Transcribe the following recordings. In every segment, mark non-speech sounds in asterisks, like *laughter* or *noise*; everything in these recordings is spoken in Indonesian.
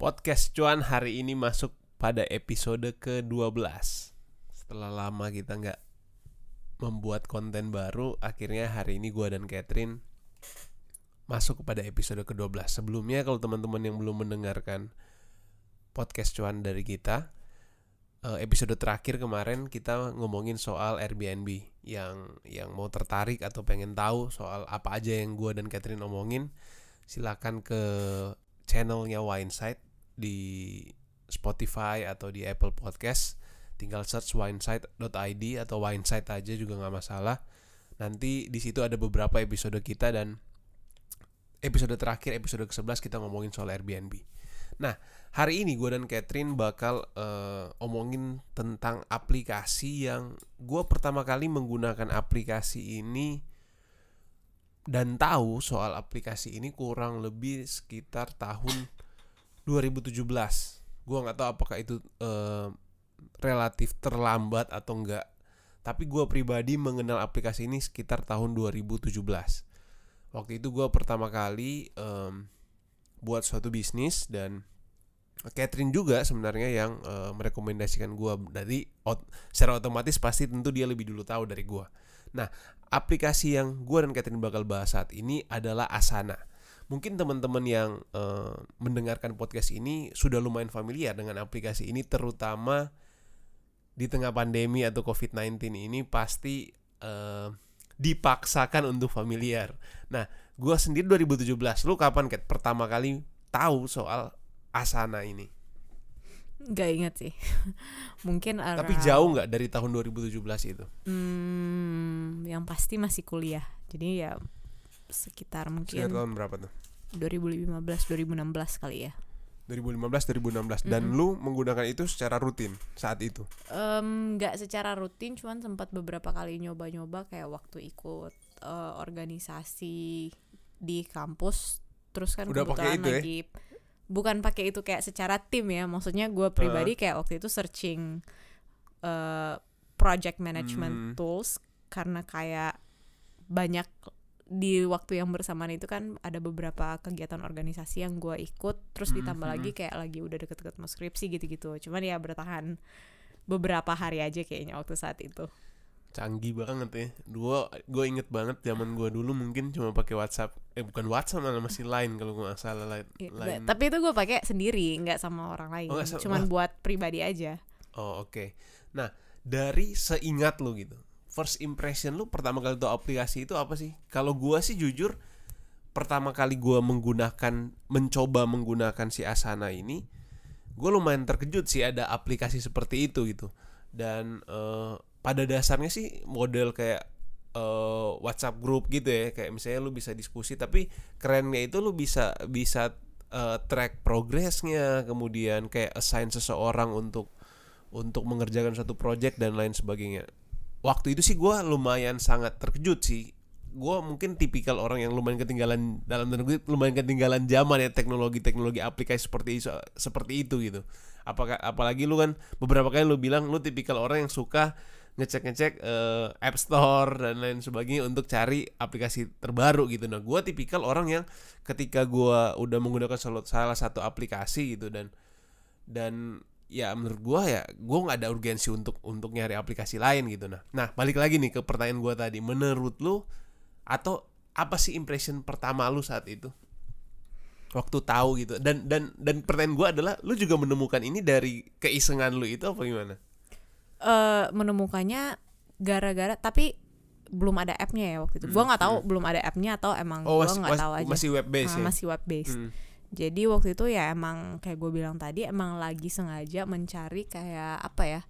Podcast Cuan hari ini masuk pada episode ke-12 Setelah lama kita nggak membuat konten baru Akhirnya hari ini gue dan Catherine masuk kepada episode ke-12 Sebelumnya kalau teman-teman yang belum mendengarkan podcast Cuan dari kita eh, Episode terakhir kemarin kita ngomongin soal Airbnb Yang yang mau tertarik atau pengen tahu soal apa aja yang gue dan Catherine omongin Silakan ke channelnya Wineside di Spotify atau di Apple Podcast tinggal search wineside.id atau wineside aja juga nggak masalah. Nanti di situ ada beberapa episode kita dan episode terakhir episode ke-11 kita ngomongin soal Airbnb. Nah hari ini gue dan Catherine bakal uh, omongin tentang aplikasi yang gue pertama kali menggunakan aplikasi ini dan tahu soal aplikasi ini kurang lebih sekitar tahun 2017 gue nggak tahu apakah itu uh, relatif terlambat atau enggak tapi gue pribadi mengenal aplikasi ini sekitar tahun 2017 waktu itu gue pertama kali um, buat suatu bisnis dan Catherine juga sebenarnya yang uh, merekomendasikan gue dari secara otomatis pasti tentu dia lebih dulu tahu dari gue nah aplikasi yang gue dan Catherine bakal bahas saat ini adalah Asana mungkin teman-teman yang uh, mendengarkan podcast ini sudah lumayan familiar dengan aplikasi ini terutama di tengah pandemi atau COVID-19 ini pasti uh, dipaksakan untuk familiar. Nah, gue sendiri 2017, lu kapan Kat pertama kali tahu soal Asana ini? Gak inget sih *laughs* Mungkin around... Tapi jauh nggak dari tahun 2017 itu? Hmm, yang pasti masih kuliah Jadi ya sekitar mungkin Sekitar tahun berapa tuh? 2015 2016 kali ya 2015 2016 dan mm -hmm. lu menggunakan itu secara rutin saat itu nggak um, secara rutin cuman sempat beberapa kali nyoba-nyoba kayak waktu ikut uh, organisasi di kampus terus kan Udah kebetulan itu, lagi ya? bukan pakai itu kayak secara tim ya maksudnya gue pribadi uh. kayak waktu itu searching uh, project management hmm. tools karena kayak banyak di waktu yang bersamaan itu kan ada beberapa kegiatan organisasi yang gue ikut terus ditambah mm -hmm. lagi kayak lagi udah deket-deket mau skripsi gitu-gitu. Cuman ya bertahan beberapa hari aja kayaknya waktu saat itu. Canggih banget ya. Dua gue inget banget zaman gue dulu mungkin cuma pakai WhatsApp. Eh bukan WhatsApp malah masih lain kalau gue nggak salah lain, ya, lain. tapi itu gue pakai sendiri nggak sama orang lain. Oh, cuman buat pribadi aja. Oh oke. Okay. nah dari seingat lo gitu first impression lu pertama kali tuh aplikasi itu apa sih? Kalau gua sih jujur pertama kali gua menggunakan mencoba menggunakan si Asana ini, gua lumayan terkejut sih ada aplikasi seperti itu gitu. Dan uh, pada dasarnya sih model kayak uh, WhatsApp group gitu ya, kayak misalnya lu bisa diskusi tapi kerennya itu lu bisa bisa uh, track progresnya, kemudian kayak assign seseorang untuk untuk mengerjakan satu project dan lain sebagainya waktu itu sih gue lumayan sangat terkejut sih. Gue mungkin tipikal orang yang lumayan ketinggalan dalam tanda lumayan ketinggalan zaman ya teknologi teknologi aplikasi seperti itu seperti itu gitu. Apakah apalagi lu kan beberapa kali lu bilang lu tipikal orang yang suka ngecek ngecek uh, app store dan lain sebagainya untuk cari aplikasi terbaru gitu. Nah gue tipikal orang yang ketika gue udah menggunakan salah satu aplikasi gitu dan dan ya menurut gue ya gue nggak ada urgensi untuk untuk nyari aplikasi lain gitu. Nah nah balik lagi nih ke pertanyaan gue tadi. Menurut lu atau apa sih impression pertama lu saat itu? Waktu tahu gitu. Dan dan dan pertanyaan gue adalah lu juga menemukan ini dari keisengan lu itu apa gimana? Uh, menemukannya gara-gara tapi belum ada appnya ya waktu itu. Hmm, gue nggak tahu hmm. belum ada appnya atau emang oh, gue nggak tahu aja. masih web base uh, ya? masih web base hmm jadi waktu itu ya emang kayak gue bilang tadi emang lagi sengaja mencari kayak apa ya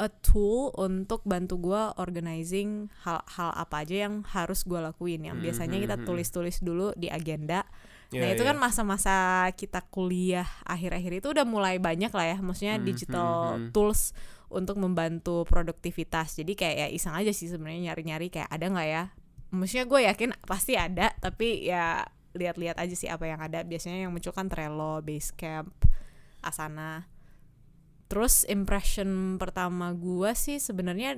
a tool untuk bantu gue organizing hal-hal apa aja yang harus gue lakuin yang biasanya kita mm-hmm. tulis-tulis dulu di agenda yeah, nah itu yeah. kan masa-masa kita kuliah akhir-akhir itu udah mulai banyak lah ya maksudnya digital tools untuk membantu produktivitas jadi kayak ya iseng aja sih sebenarnya nyari-nyari kayak ada nggak ya maksudnya gue yakin pasti ada tapi ya lihat-lihat aja sih apa yang ada. Biasanya yang muncul kan Trello, Basecamp, Asana. Terus impression pertama gue sih sebenarnya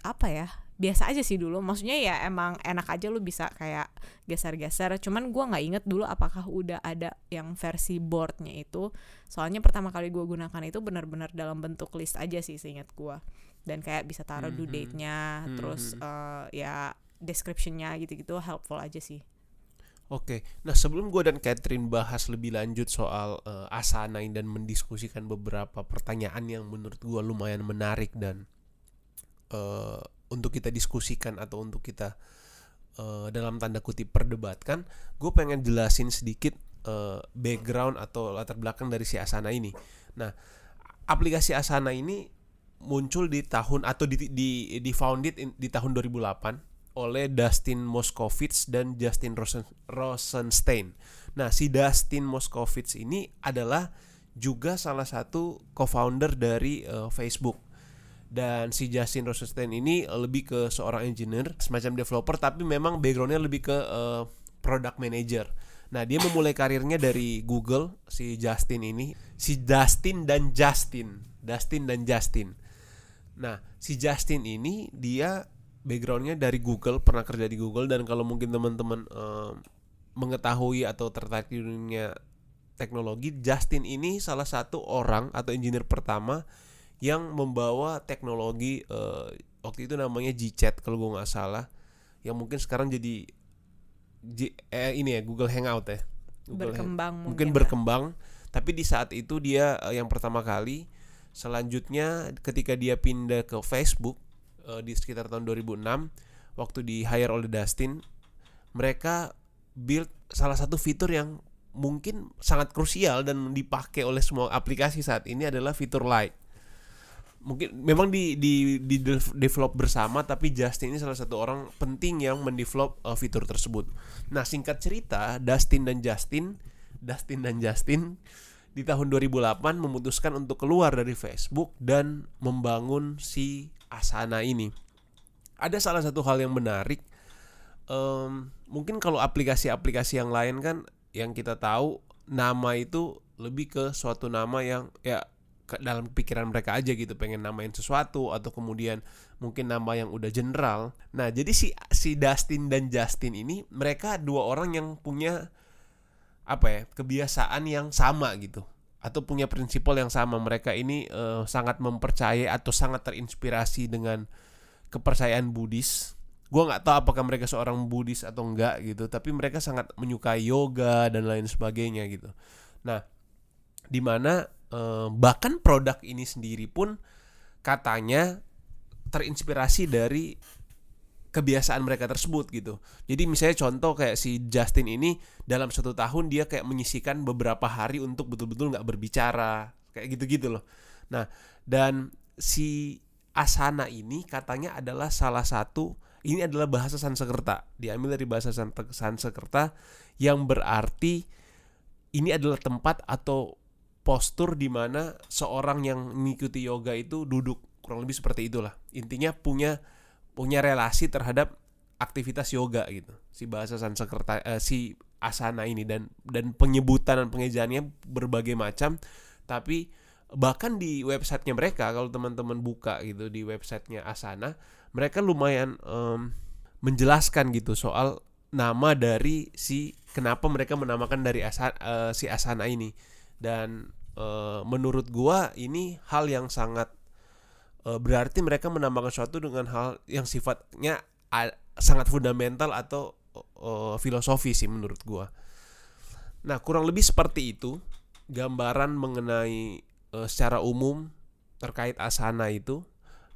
apa ya? Biasa aja sih dulu. Maksudnya ya emang enak aja lu bisa kayak geser-geser. Cuman gua nggak inget dulu apakah udah ada yang versi boardnya itu. Soalnya pertama kali gua gunakan itu benar-benar dalam bentuk list aja sih seingat gua. Dan kayak bisa taruh due Mhm. date-nya terus Mhm. eh, ya description-nya gitu-gitu helpful aja sih Oke, nah sebelum gue dan Catherine bahas lebih lanjut soal eh, Asana dan mendiskusikan beberapa pertanyaan yang menurut gue lumayan menarik dan eh, untuk kita diskusikan atau untuk kita eh, dalam tanda kutip perdebatkan, gue pengen jelasin sedikit eh, background atau latar belakang dari si Asana ini. Nah, aplikasi Asana ini muncul di tahun atau di di, di founded in- di tahun 2008 oleh Dustin Moskovitz dan Justin Rosen, Rosenstein. Nah, si Dustin Moskovitz ini adalah juga salah satu co-founder dari eh, Facebook. Dan si Justin Rosenstein ini lebih ke seorang engineer, semacam developer, tapi memang backgroundnya lebih ke eh, product manager. Nah, dia memulai karirnya dari Google, si Justin ini, si Dustin dan Justin, Dustin dan Justin. Nah, si Justin ini dia backgroundnya dari Google, pernah kerja di Google dan kalau mungkin teman-teman em, mengetahui atau tertarik di dunia teknologi, Justin ini salah satu orang atau engineer pertama yang membawa teknologi eh, waktu itu namanya Gchat kalau gue nggak salah, yang mungkin sekarang jadi G- eh, ini ya Google Hangout ya. Google Hang- berkembang mungkin mungkin, lah. berkembang tapi di saat itu dia eh, yang pertama kali selanjutnya ketika dia pindah ke Facebook eh, di sekitar tahun 2006 waktu di hire oleh Dustin mereka build salah satu fitur yang mungkin sangat krusial dan dipakai oleh semua aplikasi saat ini adalah fitur like mungkin memang di di di de- develop bersama tapi Justin ini salah satu orang penting yang mendevelop eh, fitur tersebut. Nah, singkat cerita, Dustin dan Justin, Dustin dan Justin di tahun 2008 memutuskan untuk keluar dari Facebook dan membangun si Asana ini. Ada salah satu hal yang menarik. Em, mungkin kalau aplikasi-aplikasi yang lain kan yang kita tahu nama itu lebih ke suatu nama yang ya ke dalam pikiran mereka aja gitu pengen namain sesuatu atau kemudian mungkin nama yang udah general. Nah, jadi si si Dustin dan Justin ini mereka dua orang yang punya apa ya, kebiasaan yang sama gitu atau punya prinsipal yang sama. Mereka ini eh, sangat mempercayai atau sangat terinspirasi dengan kepercayaan Buddhis. Gua nggak tahu apakah mereka seorang Buddhis atau enggak gitu, tapi mereka sangat menyukai yoga dan lain sebagainya gitu. Nah, di mana eh, bahkan produk ini sendiri pun katanya terinspirasi dari kebiasaan mereka tersebut gitu. Jadi misalnya contoh kayak si Justin ini dalam satu tahun dia kayak menyisikan beberapa hari untuk betul-betul nggak berbicara kayak gitu-gitu loh. Nah dan si Asana ini katanya adalah salah satu ini adalah bahasa Sanskerta diambil dari bahasa San- Sanskerta yang berarti ini adalah tempat atau postur di mana seorang yang mengikuti yoga itu duduk kurang lebih seperti itulah intinya punya punya relasi terhadap aktivitas yoga gitu. Si bahasa Sanskerta eh, si asana ini dan dan penyebutan dan pengejaannya berbagai macam tapi bahkan di websitenya mereka kalau teman-teman buka gitu di websitenya Asana mereka lumayan em, menjelaskan gitu soal nama dari si kenapa mereka menamakan dari asa, eh, si Asana ini. Dan eh, menurut gua ini hal yang sangat eh, berarti mereka menambahkan sesuatu dengan hal yang sifatnya a- sangat fundamental atau eh, filosofi sih menurut gua. Nah, kurang lebih seperti itu gambaran mengenai eh, secara umum terkait asana itu.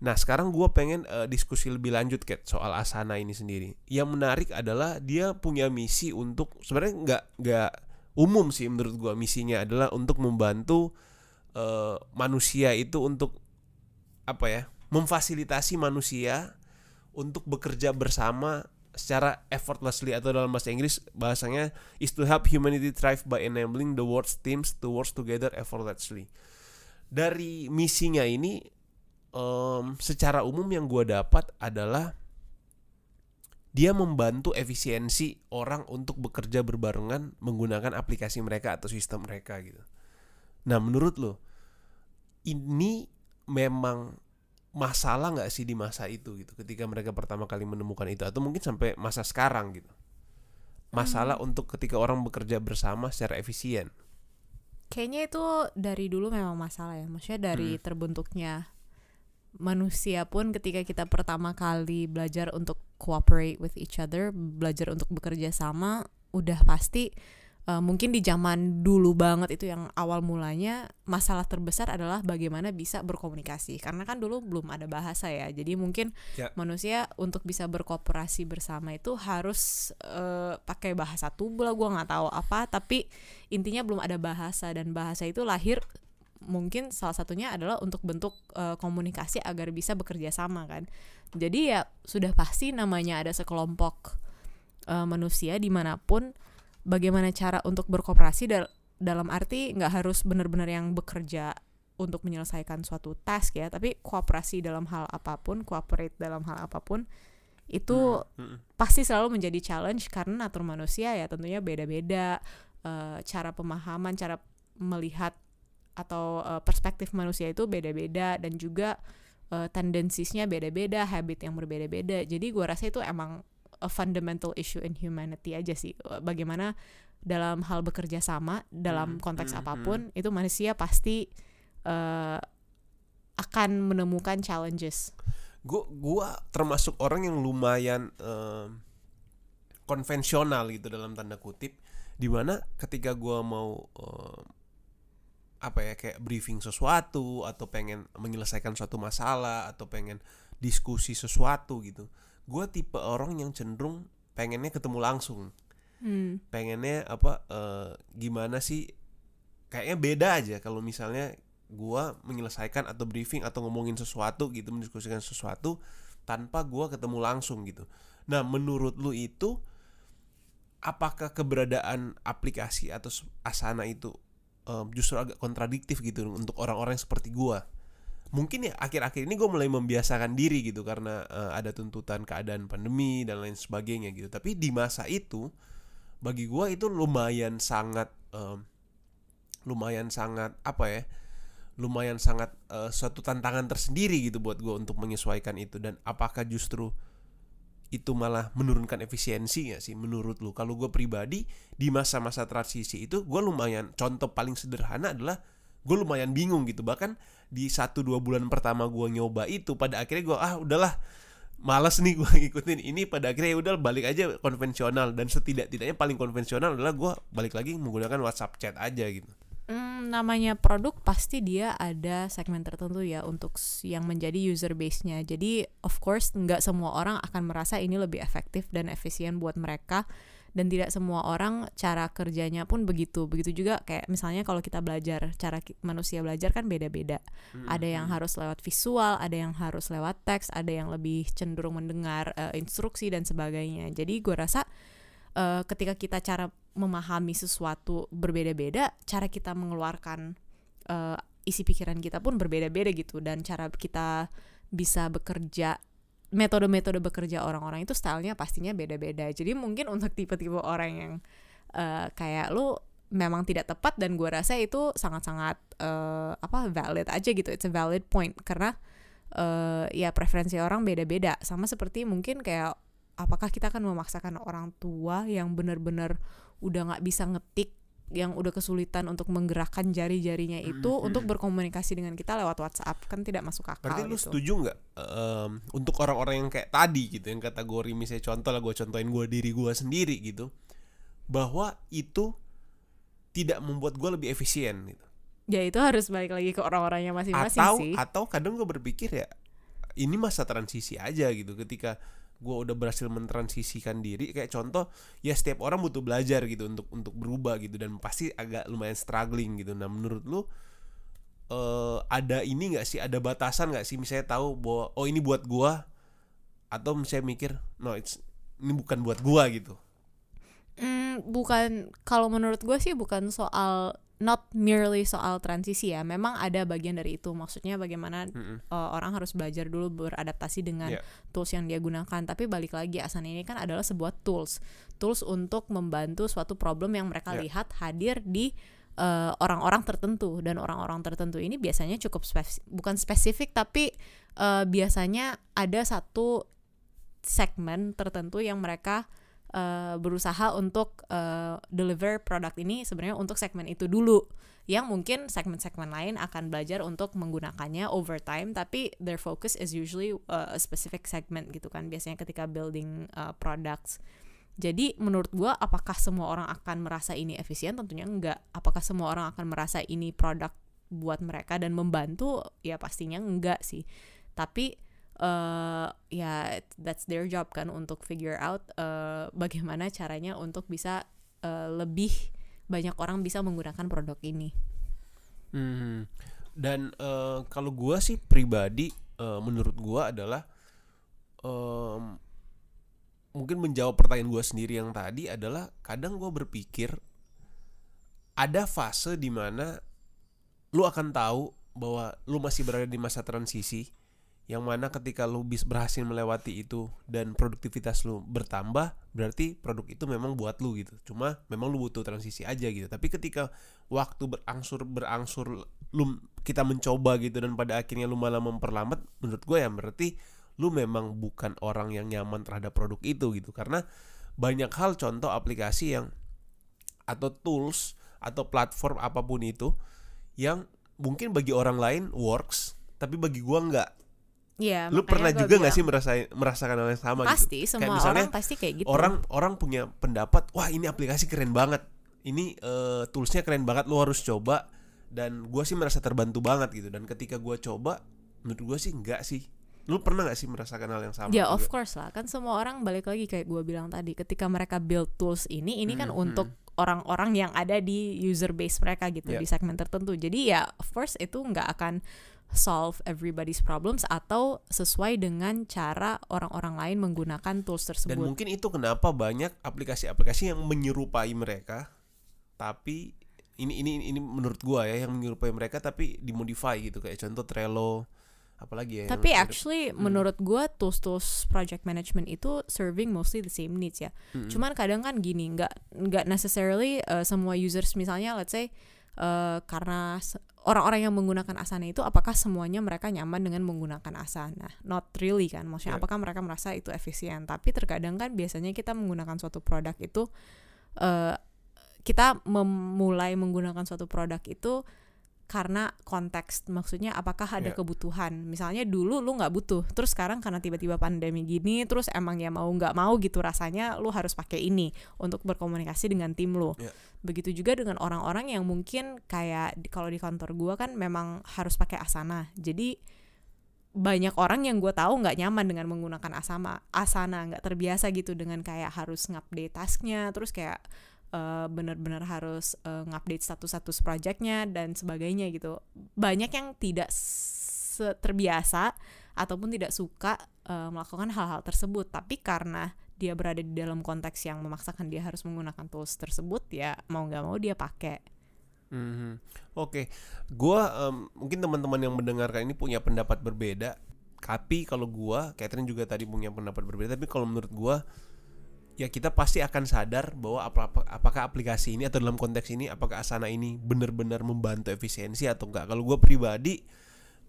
Nah, sekarang gua pengen eh, diskusi lebih lanjut Kat soal asana ini sendiri. Yang menarik adalah dia punya misi untuk sebenarnya nggak nggak umum sih menurut gua misinya adalah untuk membantu eh, manusia itu untuk apa ya memfasilitasi manusia untuk bekerja bersama secara effortlessly atau dalam bahasa Inggris bahasanya is to help humanity thrive by enabling the world's teams to work together effortlessly. Dari misinya ini em, secara umum yang gue dapat adalah dia membantu efisiensi orang untuk bekerja berbarengan menggunakan aplikasi mereka atau sistem mereka gitu. Nah menurut lo ini memang masalah nggak sih di masa itu gitu? Ketika mereka pertama kali menemukan itu atau mungkin sampai masa sekarang gitu? Masalah untuk ketika orang bekerja bersama secara efisien. Kayaknya itu dari dulu memang masalah ya. Maksudnya dari terbentuknya manusia pun ketika kita pertama kali belajar untuk cooperate with each other, belajar untuk bekerja sama, udah pasti uh, mungkin di zaman dulu banget itu yang awal mulanya masalah terbesar adalah bagaimana bisa berkomunikasi. Karena kan dulu belum ada bahasa ya. Jadi mungkin Ya. manusia untuk bisa berkooperasi bersama itu harus uh, pakai bahasa tubuh lah gue nggak tahu apa tapi intinya belum ada bahasa dan bahasa itu lahir mungkin salah satunya adalah untuk bentuk uh, komunikasi agar bisa bekerja sama kan jadi ya sudah pasti namanya ada sekelompok uh, manusia di mana pun bagaimana cara untuk berkooperasi dal- dalam arti nggak harus benar-benar yang bekerja untuk menyelesaikan suatu task ya tapi kooperasi dalam hal apa pun cooperate dalam hal apa pun itu Mm-mm. pasti selalu menjadi challenge karena natur manusia ya tentunya beda-beda eh, cara pemahaman cara melihat atau eh, perspektif manusia itu beda-beda dan juga eh, tendensisnya beda-beda habit yang berbeda-beda jadi gua rasa itu emang a fundamental issue in humanity aja sih. Bagaimana dalam hal bekerja sama dalam Hmm, konteks hmm, apa pun itu manusia pasti eh, akan menemukan challenges. Gua gua termasuk orang yang lumayan em, konvensional gitu dalam tanda kutip di mana ketika gua mau em, apa ya kayak briefing sesuatu atau pengen menyelesaikan suatu masalah atau pengen diskusi sesuatu gitu gua tipe orang yang cenderung pengennya ketemu langsung. Hmm. pengennya apa eh, gimana sih kayaknya beda aja kalau misalnya gua menyelesaikan atau briefing atau ngomongin sesuatu gitu mendiskusikan sesuatu tanpa gua ketemu langsung gitu. Nah menurut lu itu apakah keberadaan aplikasi atau asana itu eh, justru agak kontradiktif gitu untuk orang-orang yang seperti gua mungkin ya akhir-akhir ini gue mulai membiasakan diri gitu karena eh, ada tuntutan keadaan pandemi dan lain sebagainya gitu. Tapi di masa itu bagi gua itu lumayan sangat em, lumayan sangat apa ya lumayan sangat eh, suatu tantangan tersendiri gitu buat gua untuk menyesuaikan itu. Dan apakah justru itu malah menurunkan efisiensi ya sih menurut lu? Kalau gue pribadi di masa-masa transisi itu gue lumayan contoh paling sederhana adalah gue lumayan bingung gitu. Bahkan di satu dua bulan pertama gue nyoba itu pada akhirnya gue ah udahlah malas nih gue *laughs* ngikutin ini. Pada akhirnya ya udah balik aja konvensional. Dan setidak-tidaknya paling konvensional adalah gue balik lagi menggunakan WhatsApp chat aja gitu. Hmm, namanya produk pasti dia ada segmen tertentu ya untuk yang menjadi user base-nya. Jadi of course nggak semua orang akan merasa ini lebih efektif dan efisien buat mereka dan tidak semua orang cara kerjanya pun begitu. Begitu juga kayak misalnya kalau kita belajar, cara manusia belajar kan beda-beda. Ada yang harus lewat visual, ada yang harus lewat teks, ada yang lebih cenderung mendengar eh, instruksi dan sebagainya. Jadi gue rasa eh, ketika kita cara memahami sesuatu berbeda-beda, cara kita mengeluarkan eh, isi pikiran kita pun berbeda-beda gitu dan cara kita bisa bekerja metode-metode bekerja orang-orang itu stylenya pastinya beda-beda. Jadi mungkin untuk tipe-tipe orang yang eh, kayak lu memang tidak tepat dan gue rasa itu sangat-sangat eh, apa valid aja gitu. It's a valid point karena eh, ya preferensi orang beda-beda. Sama seperti mungkin kayak apakah kita akan memaksakan orang tua yang benar-benar udah nggak bisa ngetik yang udah kesulitan untuk menggerakkan jari-jarinya itu Mhm. untuk berkomunikasi dengan kita lewat WhatsApp kan tidak masuk akal Berarti lu gitu. setuju nggak em, untuk orang-orang yang kayak tadi gitu yang kategori misalnya contoh lah gue contohin gue diri gue sendiri gitu bahwa itu tidak membuat gue lebih efisien gitu Ya itu harus balik lagi ke orang-orangnya masing-masing atau sih. atau kadang gue berpikir ya ini masa transisi aja gitu ketika gue udah berhasil mentransisikan diri kayak contoh ya setiap orang butuh belajar gitu untuk untuk berubah gitu dan pasti agak lumayan struggling gitu. Nah menurut lu eh ada ini nggak sih? Ada batasan nggak sih? Misalnya tahu bahwa oh ini buat gua atau misalnya mikir no it's ini bukan buat gua gitu. Hmm, bukan kalau menurut gue sih bukan soal not merely soal transisi ya. Memang ada bagian dari itu. Maksudnya bagaimana Mm-mm. uh, orang harus belajar dulu beradaptasi dengan Iya. tools yang dia gunakan. Tapi balik lagi Asana ini kan adalah sebuah tools, tools untuk membantu suatu problem yang mereka Iya. lihat hadir di uh, orang-orang tertentu dan orang-orang tertentu ini biasanya cukup spes- bukan spesifik tapi eh, biasanya ada satu segmen tertentu yang mereka eh, berusaha untuk eh, deliver produk ini sebenarnya untuk segmen itu dulu yang mungkin segmen-segmen lain akan belajar untuk menggunakannya over time tapi their focus is usually uh, a specific segment gitu kan biasanya ketika building uh, products. Jadi menurut gua apakah semua orang akan merasa ini efisien? Tentunya enggak. Apakah semua orang akan merasa ini produk buat mereka dan membantu? Ya pastinya enggak sih. Tapi uh, ya that's their job kan untuk figure out uh, bagaimana caranya untuk bisa uh, lebih banyak orang bisa menggunakan produk ini. Hmm. Dan eh, kalau gua sih pribadi eh, menurut gua adalah em, mungkin menjawab pertanyaan gua sendiri yang tadi adalah kadang gua berpikir ada fase di mana lu akan tahu bahwa lu masih berada di masa transisi yang mana ketika lu bis berhasil melewati itu dan produktivitas lu bertambah berarti produk itu memang buat lu gitu. Cuma memang lu butuh transisi aja gitu. Tapi ketika waktu berangsur berangsur lu kita mencoba gitu dan pada akhirnya lu malah memperlambat menurut gue ya berarti lu memang bukan orang yang nyaman terhadap produk itu gitu. Karena banyak hal contoh aplikasi yang atau tools atau platform apa pun itu yang mungkin bagi orang lain works tapi bagi gua nggak Iya, lu pernah juga nggak bilang, sih merasa merasakan hal yang sama Pasti gitu semua misalnya orang pasti kayak gitu. orang orang punya pendapat wah ini aplikasi keren banget ini eh, toolsnya keren banget lu harus coba dan gua sih merasa terbantu banget gitu dan ketika gua coba menurut gua sih enggak sih lu pernah nggak sih merasakan hal yang sama Ya of juga? course lah, kan semua orang balik lagi kayak gue bilang tadi, ketika mereka build tools ini, ini kan Hmm, untuk orang-orang yang ada di user base mereka gitu Yeah. di segmen tertentu. Jadi ya of course itu nggak akan solve everybody's problems atau sesuai dengan cara orang-orang lain menggunakan tools dan tersebut. mungkin itu kenapa banyak aplikasi-aplikasi yang menyerupai mereka tapi ini ini ini menurut gua ya yang menyerupai mereka tapi dimodify gitu kayak contoh Trello apalagi ya Tapi actually Hmm. menurut gue tools-tools project management itu serving mostly the same needs ya. Mm-mm. Cuman kadang kan gini, nggak nggak necessarily uh, semua users misalnya let's say uh, karena orang-orang yang menggunakan Asana itu apakah semuanya mereka nyaman dengan menggunakan Asana? Not really kan. Maksudnya Yeah. apakah mereka merasa itu efisien? Tapi terkadang kan biasanya kita menggunakan suatu produk itu uh, kita memulai menggunakan suatu produk itu karena konteks maksudnya apakah ada Yeah. kebutuhan misalnya dulu lu nggak butuh terus sekarang karena tiba-tiba pandemi gini terus emang ya mau nggak mau gitu rasanya lu harus pakai ini untuk berkomunikasi dengan tim lu Yeah. begitu juga dengan orang-orang yang mungkin kayak kalau di kantor gua kan memang harus pakai Asana jadi banyak orang yang gue tahu nggak nyaman dengan menggunakan asana asana nggak terbiasa gitu dengan kayak harus ngupdate tasknya terus kayak eh, benar-benar harus eh, ngupdate status-status projectnya dan sebagainya gitu banyak yang tidak terbiasa ataupun tidak suka eh, melakukan hal-hal tersebut tapi karena dia berada di dalam konteks yang memaksakan dia harus menggunakan tools tersebut ya mau nggak mau dia pakai Mhm. Oke, gua em, mungkin teman-teman yang mendengarkan ini punya pendapat berbeda. Tapi kalau gua, Catherine juga tadi punya pendapat berbeda. Tapi kalau menurut gua, ya kita pasti akan sadar bahwa apa, apa- apakah aplikasi ini atau dalam konteks ini, apakah Asana ini benar-benar membantu efisiensi atau enggak. Kalau gua pribadi,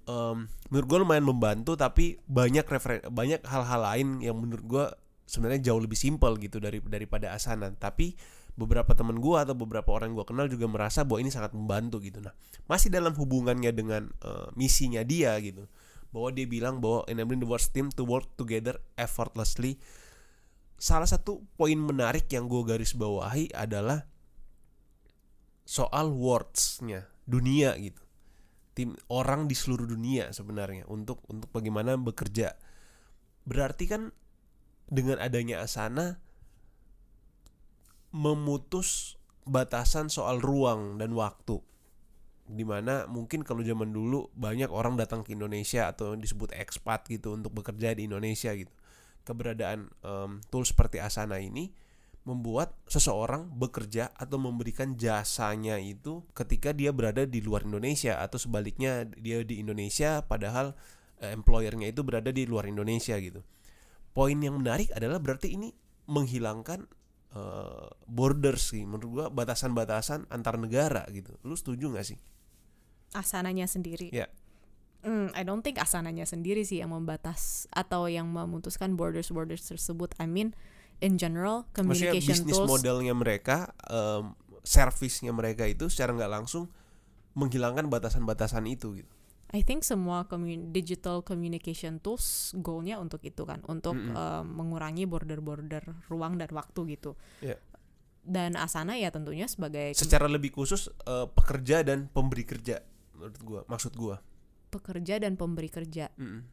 em, menurut gua lumayan membantu. Tapi banyak referen banyak hal-hal lain yang menurut gua sebenarnya jauh lebih simpel gitu dari daripada Asana. Tapi beberapa teman gua atau beberapa orang gua kenal juga merasa bahwa ini sangat membantu gitu nah masih dalam hubungannya dengan eh, misinya dia gitu bahwa dia bilang bahwa enabling the worst team to work together effortlessly salah satu poin menarik yang gue garis bawahi adalah soal wordsnya dunia gitu. Tim orang di seluruh dunia sebenarnya untuk untuk bagaimana bekerja. Berarti kan dengan adanya Asana memutus batasan soal ruang dan waktu. Di mana mungkin kalau zaman dulu banyak orang datang ke Indonesia atau disebut expat gitu untuk bekerja di Indonesia gitu keberadaan em, tool seperti Asana ini membuat seseorang bekerja atau memberikan jasanya itu ketika dia berada di luar Indonesia atau sebaliknya dia di Indonesia padahal eh, employernya itu berada di luar Indonesia gitu. Poin yang menarik adalah berarti ini menghilangkan eh, borders sih menurut gua batasan-batasan antar negara gitu. Lu setuju nggak sih? Asananya sendiri. Ya. Hmm, I don't think Asananya sendiri sih yang membatas atau yang memutuskan borders borders tersebut. I mean, in general Maksudnya communication bisnis tools. modelnya mereka, um, servisnya mereka itu secara nggak langsung menghilangkan batasan-batasan itu gitu. I think semua commu- digital communication tools goalnya untuk itu kan, untuk Mm-mm. uh, mengurangi border-border ruang dan waktu gitu. Iya. Dan Asana ya tentunya sebagai Secara lebih khusus uh, pekerja dan pemberi kerja menurut gua, maksud gua. Pekerja dan pemberi kerja. Hmm,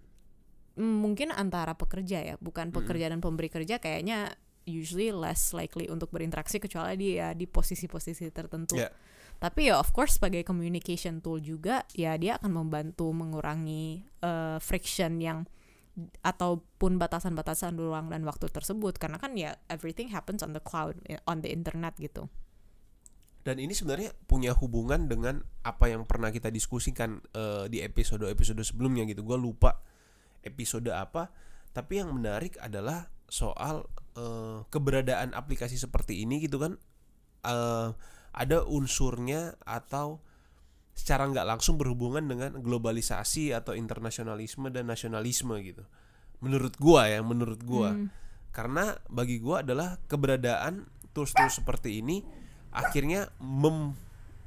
mungkin antara pekerja ya, bukan pekerja dan pemberi kerja kayaknya usually less likely untuk berinteraksi kecuali dia di posisi-posisi tertentu. Ya. Tapi ya of course sebagai communication tool juga ya dia akan membantu mengurangi eh, friction yang ataupun batasan-batasan ruang dan waktu tersebut karena kan ya everything happens on the cloud eh, on the internet gitu. Dan ini sebenarnya punya hubungan dengan apa yang pernah kita diskusikan eh, di episode-episode sebelumnya gitu. Gua lupa episode apa, tapi yang menarik adalah soal eh, keberadaan aplikasi seperti ini gitu kan. Eh, ada unsurnya atau secara nggak langsung berhubungan dengan globalisasi atau internasionalisme dan nasionalisme gitu. Menurut gua ya, menurut gua. Hmm. Karena bagi gua adalah keberadaan tools-tools seperti ini akhirnya mem-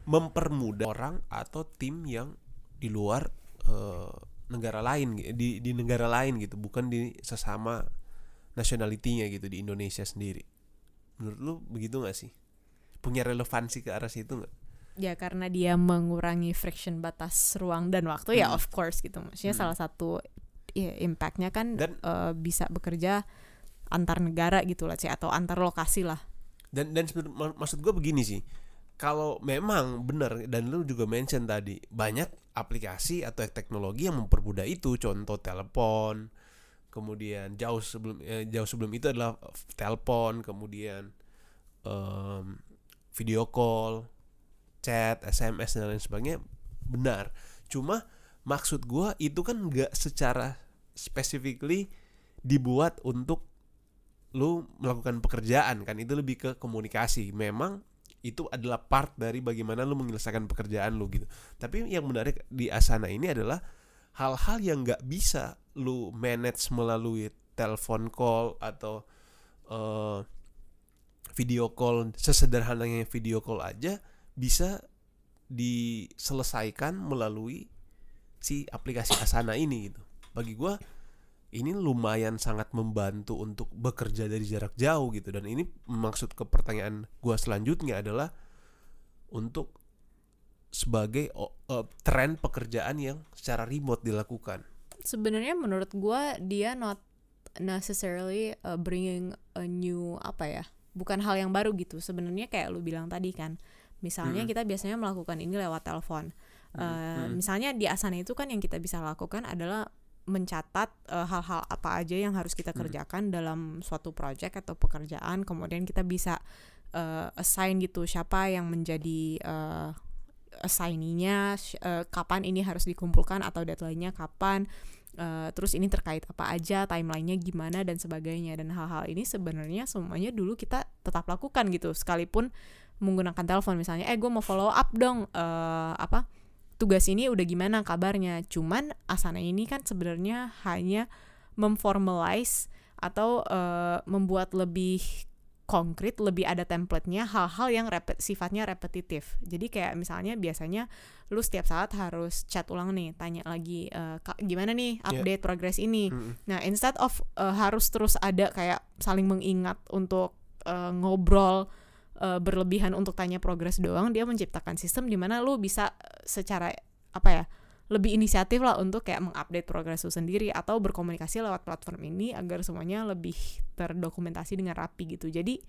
mempermudah orang atau tim yang di luar eh, negara lain di di negara lain gitu, bukan di sesama nationality-nya gitu di Indonesia sendiri. Menurut lu begitu nggak sih? Punya relevansi ke arah situ nggak? Ya karena dia mengurangi friction batas ruang dan waktu ya Hmm. of course gitu. Maksudnya Hmm. salah satu ya impactnya kan Dan- eh, bisa bekerja antar negara gitu lah sih atau antar lokasi lah. Dan dan mak- maksud gue begini sih. Kalau memang benar dan lu juga mention tadi banyak aplikasi atau teknologi yang mempermudah itu. Contoh telepon kemudian jauh sebelum eh, jauh sebelum itu adalah telepon kemudian em, video call chat sms dan lain sebagainya benar. Cuma maksud gua itu kan nggak secara specifically dibuat untuk lu melakukan pekerjaan kan itu lebih ke komunikasi. Memang itu adalah part dari bagaimana lu menyelesaikan pekerjaan lu gitu. Tapi yang menarik di Asana ini adalah hal-hal yang nggak bisa lu manage melalui telepon call atau eh, video call sesederhananya video call aja bisa diselesaikan melalui si aplikasi Asana ini gitu. Bagi gua ini lumayan sangat membantu untuk bekerja dari jarak jauh gitu dan ini maksud ke pertanyaan gua selanjutnya adalah untuk sebagai eh, tren pekerjaan yang secara remote dilakukan. Sebenarnya menurut gua dia not necessarily uh, bringing a new apa ya? Bukan hal yang baru gitu. Sebenarnya kayak lu bilang tadi kan. Misalnya Mm-mm. kita biasanya melakukan ini lewat telepon. Uh, Mm-mm. misalnya di Asana itu kan yang kita bisa lakukan adalah mencatat uh, hal-hal apa aja yang harus kita Mm. kerjakan dalam suatu project atau pekerjaan. Kemudian kita bisa uh, assign gitu siapa yang menjadi uh, assigninya, sh- uh, kapan ini harus dikumpulkan atau deadline-nya kapan. Uh, terus ini terkait apa aja, timelinenya gimana dan sebagainya dan hal-hal ini sebenarnya semuanya dulu kita tetap lakukan gitu sekalipun menggunakan telepon misalnya, eh gue mau follow up dong eh, apa tugas ini udah gimana kabarnya. Cuman Asana ini kan sebenarnya hanya memformalize atau eh, membuat lebih konkret, lebih ada template-nya hal-hal yang repet, sifatnya repetitif. Jadi kayak misalnya biasanya lu setiap saat harus chat ulang nih, tanya lagi "Kak, gimana nih update progress ini. Mm-mm. Nah, instead of uh, harus terus ada kayak saling mengingat untuk uh, ngobrol uh, berlebihan untuk tanya progres doang, dia menciptakan sistem di mana lu bisa uh, secara apa ya? lebih inisiatif lah untuk kayak mengupdate progres lu sendiri atau berkomunikasi lewat platform ini agar semuanya lebih terdokumentasi dengan rapi gitu. Jadi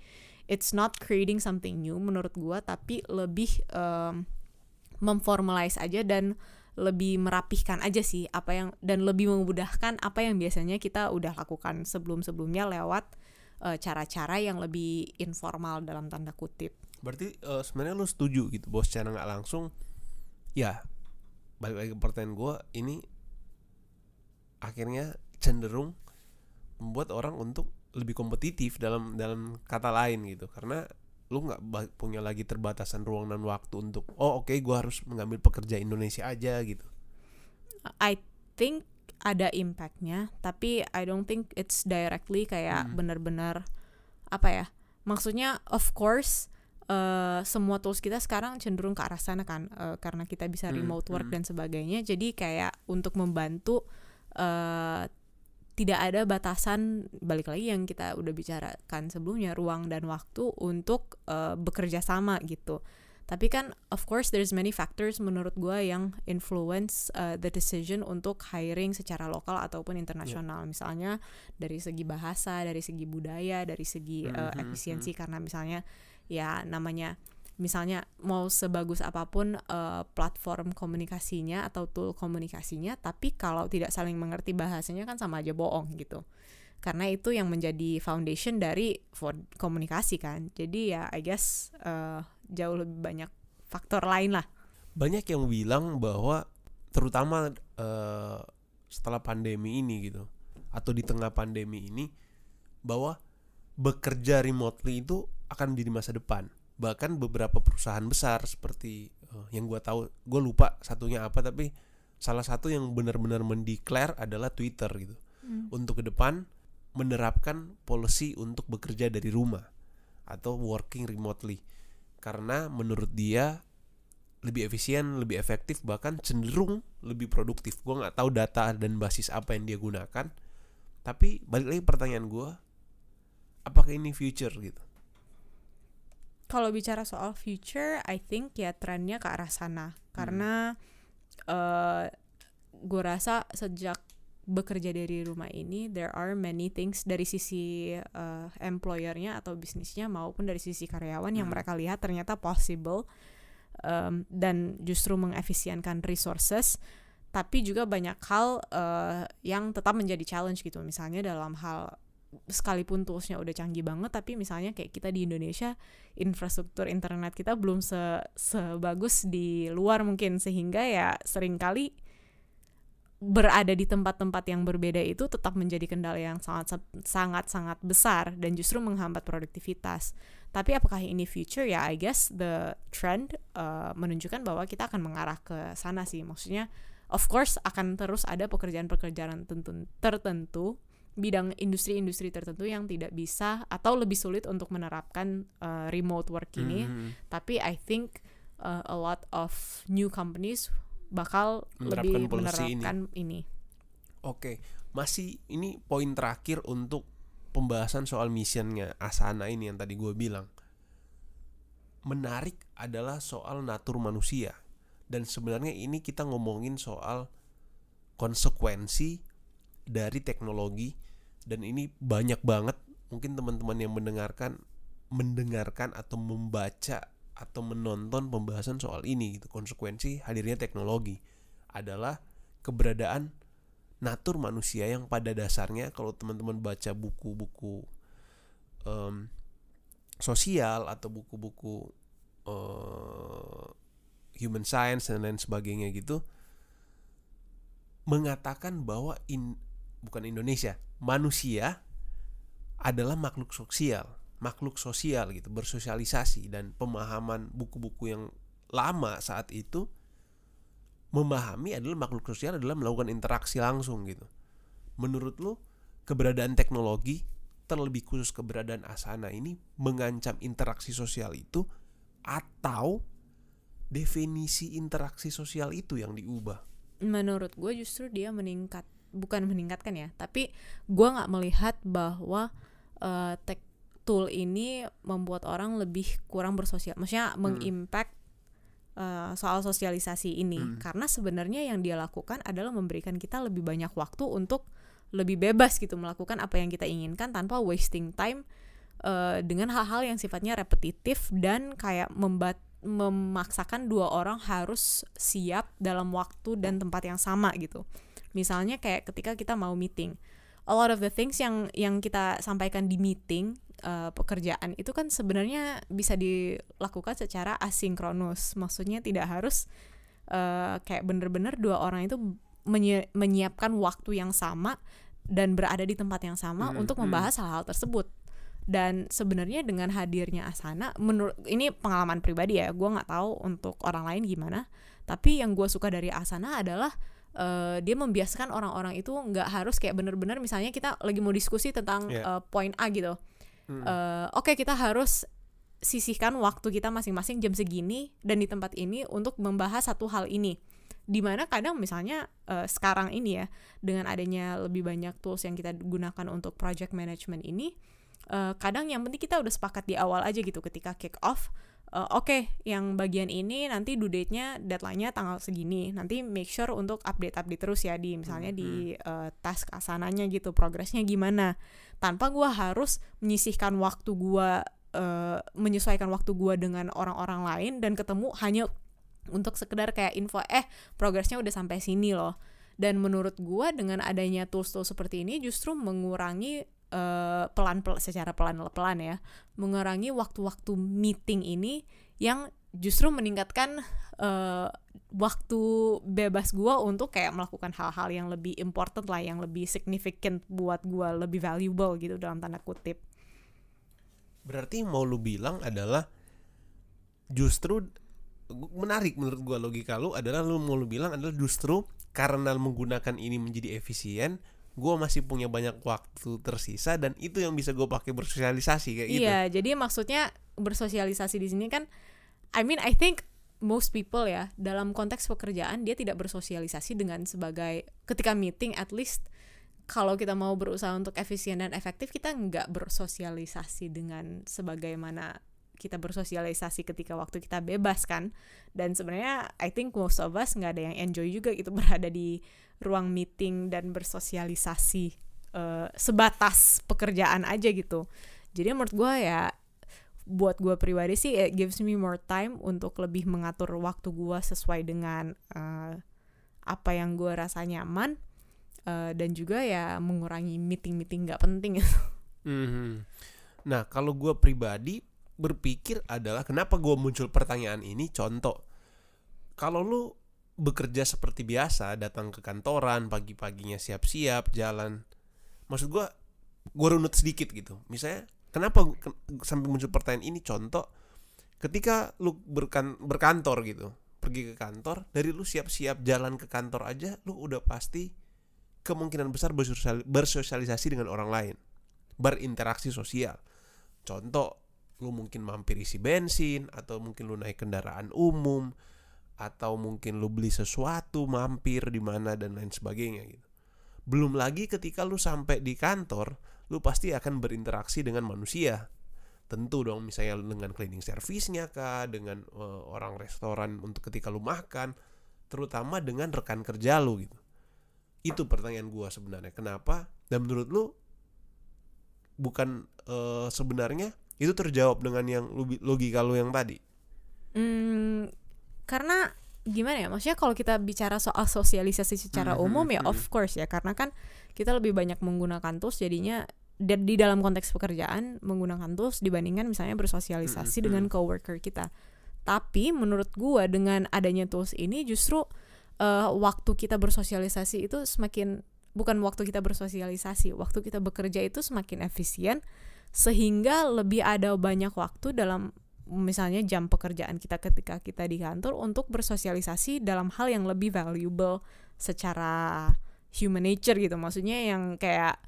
it's not creating something new menurut gua tapi lebih um, memformalize aja dan lebih merapihkan aja sih apa yang dan lebih memudahkan apa yang biasanya kita udah lakukan sebelum-sebelumnya lewat eh, cara-cara yang lebih informal dalam tanda kutip. Berarti eh, sebenarnya lu setuju gitu bos secara nggak langsung ya balik lagi ke pertanyaan gue ini akhirnya cenderung membuat orang untuk lebih kompetitif dalam dalam kata lain gitu karena lu nggak punya lagi terbatasan ruang dan waktu untuk oh oke gua harus mengambil pekerja Indonesia aja gitu I think ada impactnya tapi I don't think it's directly kayak Hmm. bener-bener apa ya maksudnya of course eh, semua tools kita sekarang cenderung ke arah sana kan eh, karena kita bisa Hmm, remote work hmm. dan sebagainya jadi kayak untuk membantu eh, tidak ada batasan balik lagi yang kita udah bicarakan sebelumnya ruang dan waktu untuk eh, bekerja sama gitu tapi kan of course there's many factors menurut gua yang influence uh, the decision untuk hiring secara lokal ataupun internasional. Misalnya dari segi bahasa dari segi budaya dari segi uh, Mhm, efisiensi. karena misalnya ya namanya misalnya mau sebagus apa pun uh, platform komunikasinya atau tool komunikasinya tapi kalau tidak saling mengerti bahasanya kan sama aja bohong gitu. Karena itu yang menjadi foundation dari for komunikasi kan. Jadi ya I guess uh, jauh lebih banyak faktor lain lah. Banyak yang bilang bahwa terutama eh, setelah pandemi ini gitu atau di tengah pandemi ini bahwa bekerja remotely itu akan menjadi masa depan. Bahkan beberapa perusahaan besar seperti eh, yang gua tahu gue lupa satunya apa tapi salah satu yang benar-benar mendeklar adalah Twitter gitu. Untuk ke depan menerapkan policy untuk bekerja dari rumah atau working remotely karena menurut dia lebih efisien, lebih efektif, bahkan cenderung lebih produktif. Gue nggak tahu data dan basis apa yang dia gunakan. Tapi balik lagi pertanyaan gue, apakah ini future gitu? kalau bicara soal future I think ya trennya ke arah sana karena eh gue rasa sejak bekerja dari rumah ini there are many things dari sisi eh, employernya atau bisnisnya maupun dari sisi karyawan yang Hmm. mereka lihat ternyata possible em, dan justru mengefisienkan resources. Tapi juga banyak hal eh, yang tetap menjadi challenge gitu. Misalnya dalam hal sekalipun toolsnya udah canggih banget tapi misalnya kayak kita di Indonesia infrastruktur internet kita belum se sebagus di luar mungkin. Sehingga ya sering kali berada di tempat-tempat yang berbeda itu tetap menjadi kendala yang sangat sangat sangat besar dan justru menghambat produktivitas. Tapi apakah ini future ya? I guess the trend uh, menunjukkan bahwa kita akan mengarah ke sana sih. Maksudnya, of course akan terus ada pekerjaan-pekerjaan tentu tertentu bidang industri-industri tertentu yang tidak bisa atau lebih sulit untuk menerapkan uh, remote work ini. Hmm. Tapi I think uh, a lot of new companies bakal Menerapkan lebih policy ini. menerapkan ini. Oke, masih ini poin terakhir untuk pembahasan soal missionnya Asana ini yang tadi gue bilang. Menarik adalah soal natur manusia dan sebenarnya ini kita ngomongin soal konsekuensi dari teknologi dan ini banyak banget mungkin teman-teman yang mendengarkan mendengarkan atau membaca atau menonton pembahasan soal ini gitu. Konsekuensi hadirnya teknologi adalah keberadaan natur manusia yang pada dasarnya kalau teman-teman baca buku-buku em, sosial atau buku-buku eh, human science dan lain sebagainya gitu mengatakan bahwa in bukan Indonesia manusia adalah makhluk sosial makhluk sosial gitu bersosialisasi dan pemahaman buku-buku yang lama saat itu memahami adalah makhluk sosial adalah melakukan interaksi langsung gitu. Menurut lu keberadaan teknologi terlebih khusus keberadaan asana ini mengancam interaksi sosial itu atau definisi interaksi sosial itu yang diubah? Menurut gue justru dia meningkat, bukan meningkatkan ya, tapi gue nggak melihat bahwa uh, tech tool ini membuat orang lebih kurang bersosial, maksudnya mengimpact uh, soal sosialisasi ini, Hmm. karena sebenarnya yang dia lakukan adalah memberikan kita lebih banyak waktu untuk lebih bebas gitu melakukan apa yang kita inginkan tanpa wasting time uh, dengan hal-hal yang sifatnya repetitif dan kayak membat memaksakan dua orang harus siap dalam waktu dan tempat yang sama gitu. Misalnya kayak ketika kita mau meeting, a lot of the things yang yang kita sampaikan di meeting uh, pekerjaan itu kan sebenarnya bisa dilakukan secara asinkronus. Maksudnya tidak harus uh, kayak bener-bener dua orang itu menyi- menyiapkan waktu yang sama dan berada di tempat yang sama Hmm, untuk hmm. membahas hal-hal tersebut dan sebenarnya dengan hadirnya Asana menurut ini pengalaman pribadi ya gue nggak tahu untuk orang lain gimana tapi yang gue suka dari Asana adalah eh, dia membiasakan orang-orang itu nggak harus kayak bener-bener misalnya kita lagi mau diskusi tentang Iya. eh, poin A gitu. Mm. Eh, Oke kita harus sisihkan waktu kita masing-masing jam segini dan di tempat ini untuk membahas satu hal ini. Di mana kadang misalnya eh, sekarang ini ya dengan adanya lebih banyak tools yang kita gunakan untuk project management ini, eh, kadang yang penting kita udah sepakat di awal aja gitu ketika kick off. Eh, Oke, yang bagian ini nanti due date-nya, deadline-nya tanggal segini. Nanti make sure untuk update-update terus ya di misalnya di eh, task asananya gitu, progresnya gimana. Tanpa gua harus menyisihkan waktu gua eh, menyesuaikan waktu gua dengan orang-orang lain dan ketemu hanya untuk sekedar kayak info eh progresnya udah sampai sini loh. Dan menurut gua dengan adanya tools-tools seperti ini justru mengurangi eh, pelan-pelan secara pelan-pelan ya, mengurangi waktu-waktu meeting ini yang justru meningkatkan eh, waktu bebas gua untuk kayak melakukan hal-hal yang lebih important lah, yang lebih significant buat gua, lebih valuable gitu dalam tanda kutip. Berarti mau lu bilang adalah justru menarik menurut gua logika lu adalah lu mau lu bilang adalah justru karena menggunakan ini menjadi efisien, gua masih punya banyak waktu tersisa dan itu yang bisa gue pakai bersosialisasi kayak gitu. Iya, jadi maksudnya bersosialisasi di sini kan I mean I think most people ya dalam konteks pekerjaan dia tidak bersosialisasi dengan sebagai ketika meeting at least kalau kita mau berusaha untuk efisien dan efektif kita nggak bersosialisasi dengan sebagaimana kita bersosialisasi ketika waktu kita bebas kan dan sebenarnya I think most of us nggak ada yang enjoy juga gitu berada di ruang meeting dan bersosialisasi eh, sebatas pekerjaan aja gitu jadi menurut gue ya buat gue pribadi sih it gives me more time untuk lebih mengatur waktu gue sesuai dengan eh, apa yang gue rasa nyaman eh, dan juga ya mengurangi meeting-meeting nggak penting *laughs* Mhm. Nah, kalau gue pribadi berpikir adalah kenapa gue muncul pertanyaan ini contoh kalau lu bekerja seperti biasa datang ke kantoran pagi-paginya siap-siap jalan. Maksud gue gue runut sedikit gitu. Misalnya kenapa ke- sampai muncul pertanyaan ini? Contoh ketika lu berkan berkantor gitu pergi ke kantor dari lu siap-siap jalan ke kantor aja lu udah pasti kemungkinan besar bersosial- bersosialisasi dengan orang lain. Berinteraksi sosial. Contoh lu mungkin mampir isi bensin atau mungkin lu naik kendaraan umum atau mungkin lu beli sesuatu mampir di mana dan lain sebagainya gitu. Belum lagi ketika lu sampai di kantor lu pasti akan berinteraksi dengan manusia. Tentu dong misalnya dengan cleaning service-nya kah dengan eh, orang restoran untuk ketika lu makan terutama dengan rekan kerja lu gitu. Itu pertanyaan gua sebenarnya. Kenapa? Dan menurut lu bukan eh, sebenarnya itu terjawab dengan yang logika lu yang tadi? Hmm, karena gimana ya? Maksudnya kalau kita bicara soal sosialisasi secara Mhm, umum ya mhm. of course ya karena kan kita lebih banyak menggunakan tools jadinya di dalam konteks pekerjaan menggunakan tools dibandingkan misalnya bersosialisasi Mhm, dengan coworker kita. Tapi menurut gua dengan adanya tools ini justru eh, waktu kita bersosialisasi itu semakin bukan waktu kita bersosialisasi, waktu kita bekerja itu semakin efisien sehingga lebih ada banyak waktu dalam misalnya jam pekerjaan kita ketika kita di kantor untuk bersosialisasi dalam hal yang lebih valuable secara human nature gitu. Maksudnya yang kayak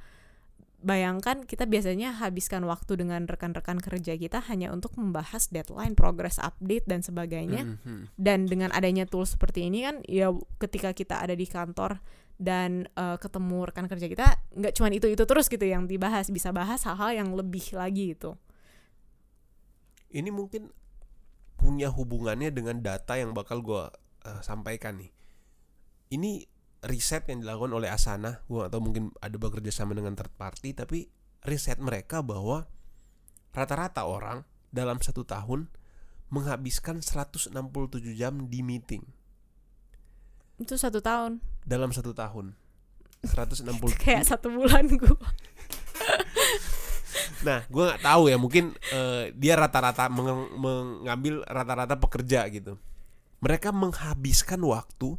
bayangkan kita biasanya habiskan waktu dengan rekan-rekan kerja kita hanya untuk membahas deadline, progress update dan sebagainya. Mhm. dan dengan adanya tool seperti ini kan ya ketika kita ada di kantor dan eh, ketemu rekan kerja kita nggak cuma itu itu terus gitu yang dibahas bisa bahas hal-hal yang lebih lagi gitu ini mungkin punya hubungannya dengan data yang bakal gua eh, sampaikan nih. Ini riset yang dilakukan oleh Asana, gua atau mungkin ada bekerja sama dengan third party, tapi riset mereka bahwa rata-rata orang dalam satu tahun menghabiskan 167 jam di meeting itu satu tahun dalam satu tahun. 167 *laughs* kayak satu bulan gue Nah, gue nggak tahu ya, mungkin eh, dia rata-rata meng- mengambil rata-rata pekerja gitu. Mereka menghabiskan waktu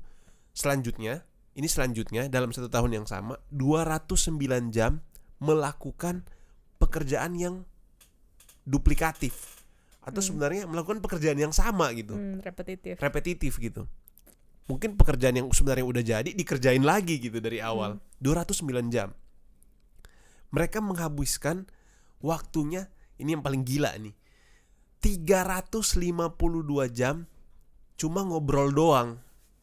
selanjutnya, ini selanjutnya dalam satu tahun yang sama, 209 jam melakukan pekerjaan yang duplikatif atau Hmm. sebenarnya melakukan pekerjaan yang sama gitu, hmm, repetitif repetitif gitu. mungkin pekerjaan yang sebenarnya udah jadi dikerjain lagi gitu dari awal 209 jam mereka menghabiskan waktunya ini yang paling gila nih. 352 jam cuma ngobrol doang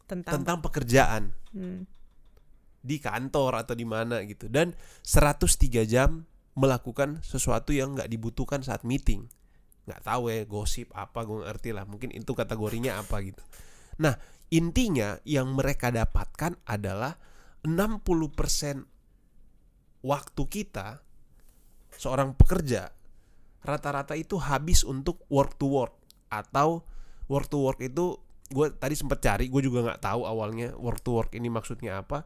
tentang, tentang pekerjaan. Hmm. di kantor atau di mana gitu. Dan 103 jam melakukan sesuatu yang nggak dibutuhkan saat meeting. Nggak tahu ya gosip apa gue ngerti lah. Mungkin itu kategorinya apa gitu. Nah intinya yang mereka dapatkan adalah 60% waktu kita seorang pekerja rata-rata itu habis untuk work to work. Atau work to work itu gue tadi sempat cari gue juga nggak tahu awalnya work to work ini maksudnya apa.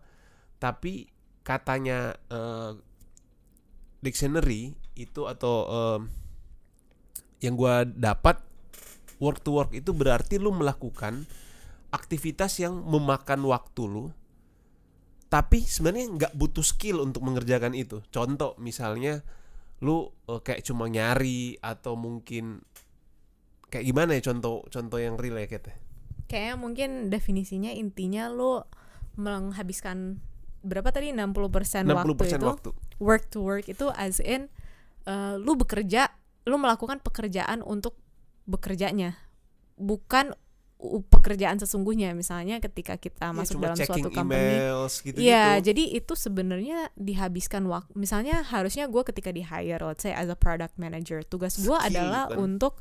Tapi katanya eh, dictionary itu atau em, yang gue dapat work to work itu berarti lu melakukan aktivitas yang memakan waktu lu tapi sebenarnya nggak butuh skill untuk mengerjakan itu. Contoh misalnya lu eh, kayak cuma nyari atau mungkin kayak gimana ya contoh contoh yang real ya Ket? Kayaknya mungkin definisinya intinya lo menghabiskan berapa tadi 60%, 60% waktu itu waktu work to work itu as in uh, lu bekerja, lu melakukan pekerjaan untuk bekerjanya. Bukan pekerjaan sesungguhnya misalnya ketika kita Ya, masuk dalam suatu company emails gitu Iya, jadi itu sebenarnya dihabiskan waktu. Misalnya harusnya gue ketika di hire, let's say as a product manager, tugas gue adalah kan? untuk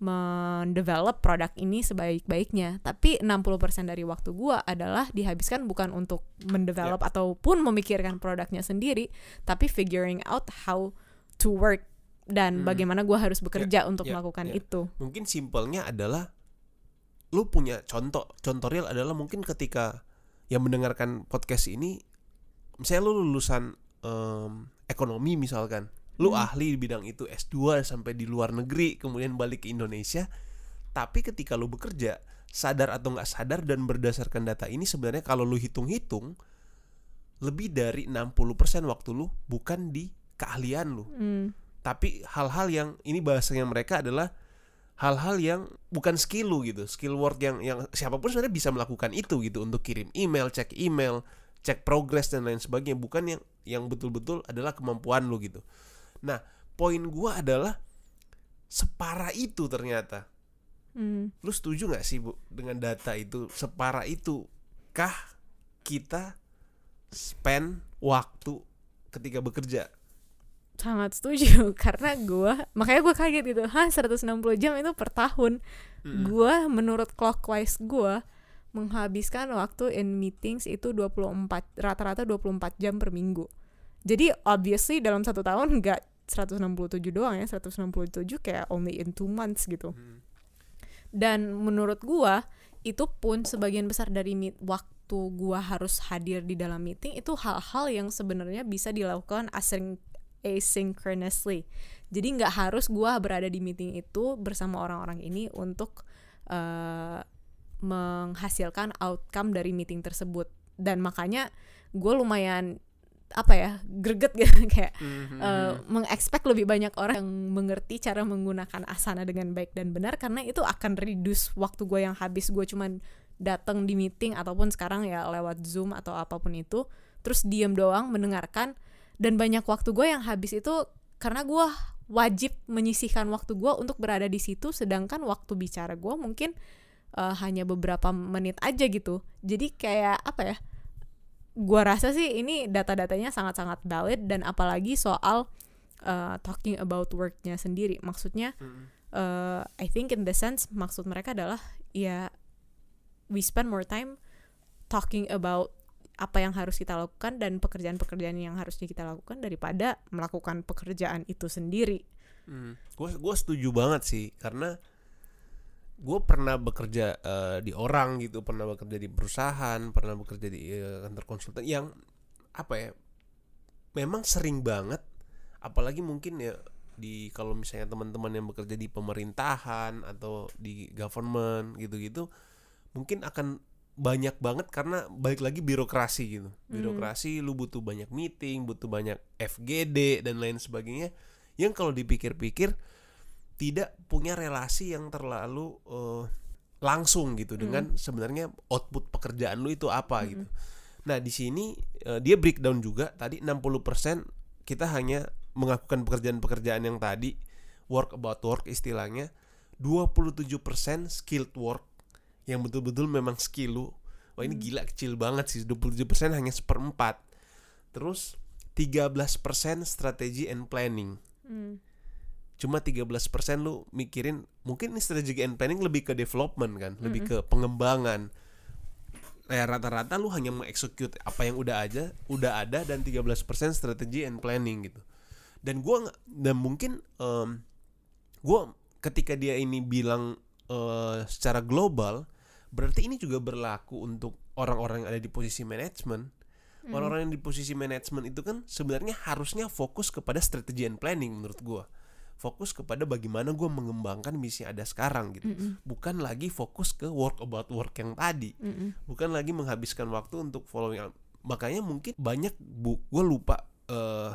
mendevelop produk ini sebaik-baiknya. Tapi 60% dari waktu gue adalah dihabiskan bukan untuk mendevelop Ya. ataupun memikirkan produknya sendiri, tapi figuring out how to work dan Hmm. bagaimana gue harus bekerja untuk ya, melakukan ya. itu. mungkin simpelnya adalah lu punya contoh contoh real adalah mungkin ketika yang mendengarkan podcast ini misalnya lu lulusan em, ekonomi misalkan lu Hmm. ahli di bidang itu S2 sampai di luar negeri kemudian balik ke Indonesia tapi ketika lu bekerja sadar atau nggak sadar dan berdasarkan data ini sebenarnya kalau lu hitung-hitung lebih dari 60% waktu lu bukan di keahlian lu Hmm. tapi hal-hal yang ini bahasanya mereka adalah hal-hal yang bukan skill lu gitu skill work yang yang siapa pun sebenarnya bisa melakukan itu gitu untuk kirim email cek email cek progress dan lain sebagainya. Bukan yang yang betul-betul adalah kemampuan lu gitu. Nah poin gua adalah separah itu ternyata. Hmm. lu setuju nggak sih bu dengan data itu? Separah itu kah kita spend waktu ketika bekerja sangat setuju *laughs* karena gua makanya gue kaget gitu hah 160 jam itu per tahun Mm. gua menurut clockwise gua menghabiskan waktu in meetings itu 24 rata-rata 24 jam per minggu jadi obviously dalam satu tahun nggak 167 doang ya 167 kayak only in two months gitu Hmm. dan menurut gua itu pun sebagian besar dari meet, waktu gua harus hadir di dalam meeting itu hal-hal yang sebenarnya bisa dilakukan async asynchronously. Jadi nggak harus gua berada di meeting itu bersama orang-orang ini untuk eh, menghasilkan outcome dari meeting tersebut. Dan makanya gue lumayan apa ya greget *laughs* gitu kayak Mhm. eh, mengexpect lebih banyak orang yang mengerti cara menggunakan asana dengan baik dan benar karena itu akan reduce waktu gue yang habis. Gue cuman datang di meeting ataupun sekarang ya lewat zoom atau apa pun itu terus diem doang mendengarkan dan banyak waktu gue yang habis itu karena gue wajib menyisihkan waktu gue untuk berada di situ sedangkan waktu bicara gue mungkin eh, hanya beberapa menit aja gitu. Jadi kayak apa ya gua rasa sih ini data-datanya sangat-sangat valid dan apalagi soal uh, talking about worknya sendiri. Maksudnya uh, I think in the sense maksud mereka adalah ya we spend more time talking about apa yang harus kita lakukan dan pekerjaan-pekerjaan yang harusnya kita lakukan daripada melakukan pekerjaan itu sendiri. Gue gue setuju banget sih karena gue pernah bekerja eh, di orang gitu, pernah bekerja di perusahaan, pernah bekerja di eh, kantor konsultan yang apa ya, memang sering banget, apalagi mungkin ya di kalau misalnya teman-teman yang bekerja di pemerintahan atau di government gitu-gitu, mungkin akan banyak banget karena balik lagi birokrasi gitu, birokrasi lu butuh banyak meeting, butuh banyak FGD dan lain sebagainya. Yang kalau dipikir-pikir tidak punya relasi yang terlalu eh, langsung gitu dengan sebenarnya output pekerjaan lu itu apa gitu. Nah, di sini eh, dia breakdown juga. Tadi 60% kita hanya mengakukan pekerjaan-pekerjaan yang tadi work about work istilahnya. 27% skilled work yang betul-betul memang skill lu. Wah ini gila kecil banget sih. 27% hanya seperempat. Terus 13% strategi and planning. Hmm. cuma 13% lu mikirin mungkin ini strategi and planning lebih ke development kan lebih ke pengembangan. Ya rata-rata lu hanya mengexecute apa yang udah aja udah ada dan 13% strategi and planning gitu. Dan gua dan mungkin em, gua ketika dia ini bilang eh, secara global berarti ini juga berlaku untuk orang-orang yang ada di posisi manajemen orang-orang yang di posisi manajemen itu kan sebenarnya harusnya fokus kepada strategi and planning menurut gua. Fokus kepada bagaimana gua mengembangkan misi yang ada sekarang gitu. Bukan lagi fokus ke work about work yang tadi. Mm-mm. bukan lagi menghabiskan waktu untuk following up. makanya mungkin banyak bu gue lupa eh,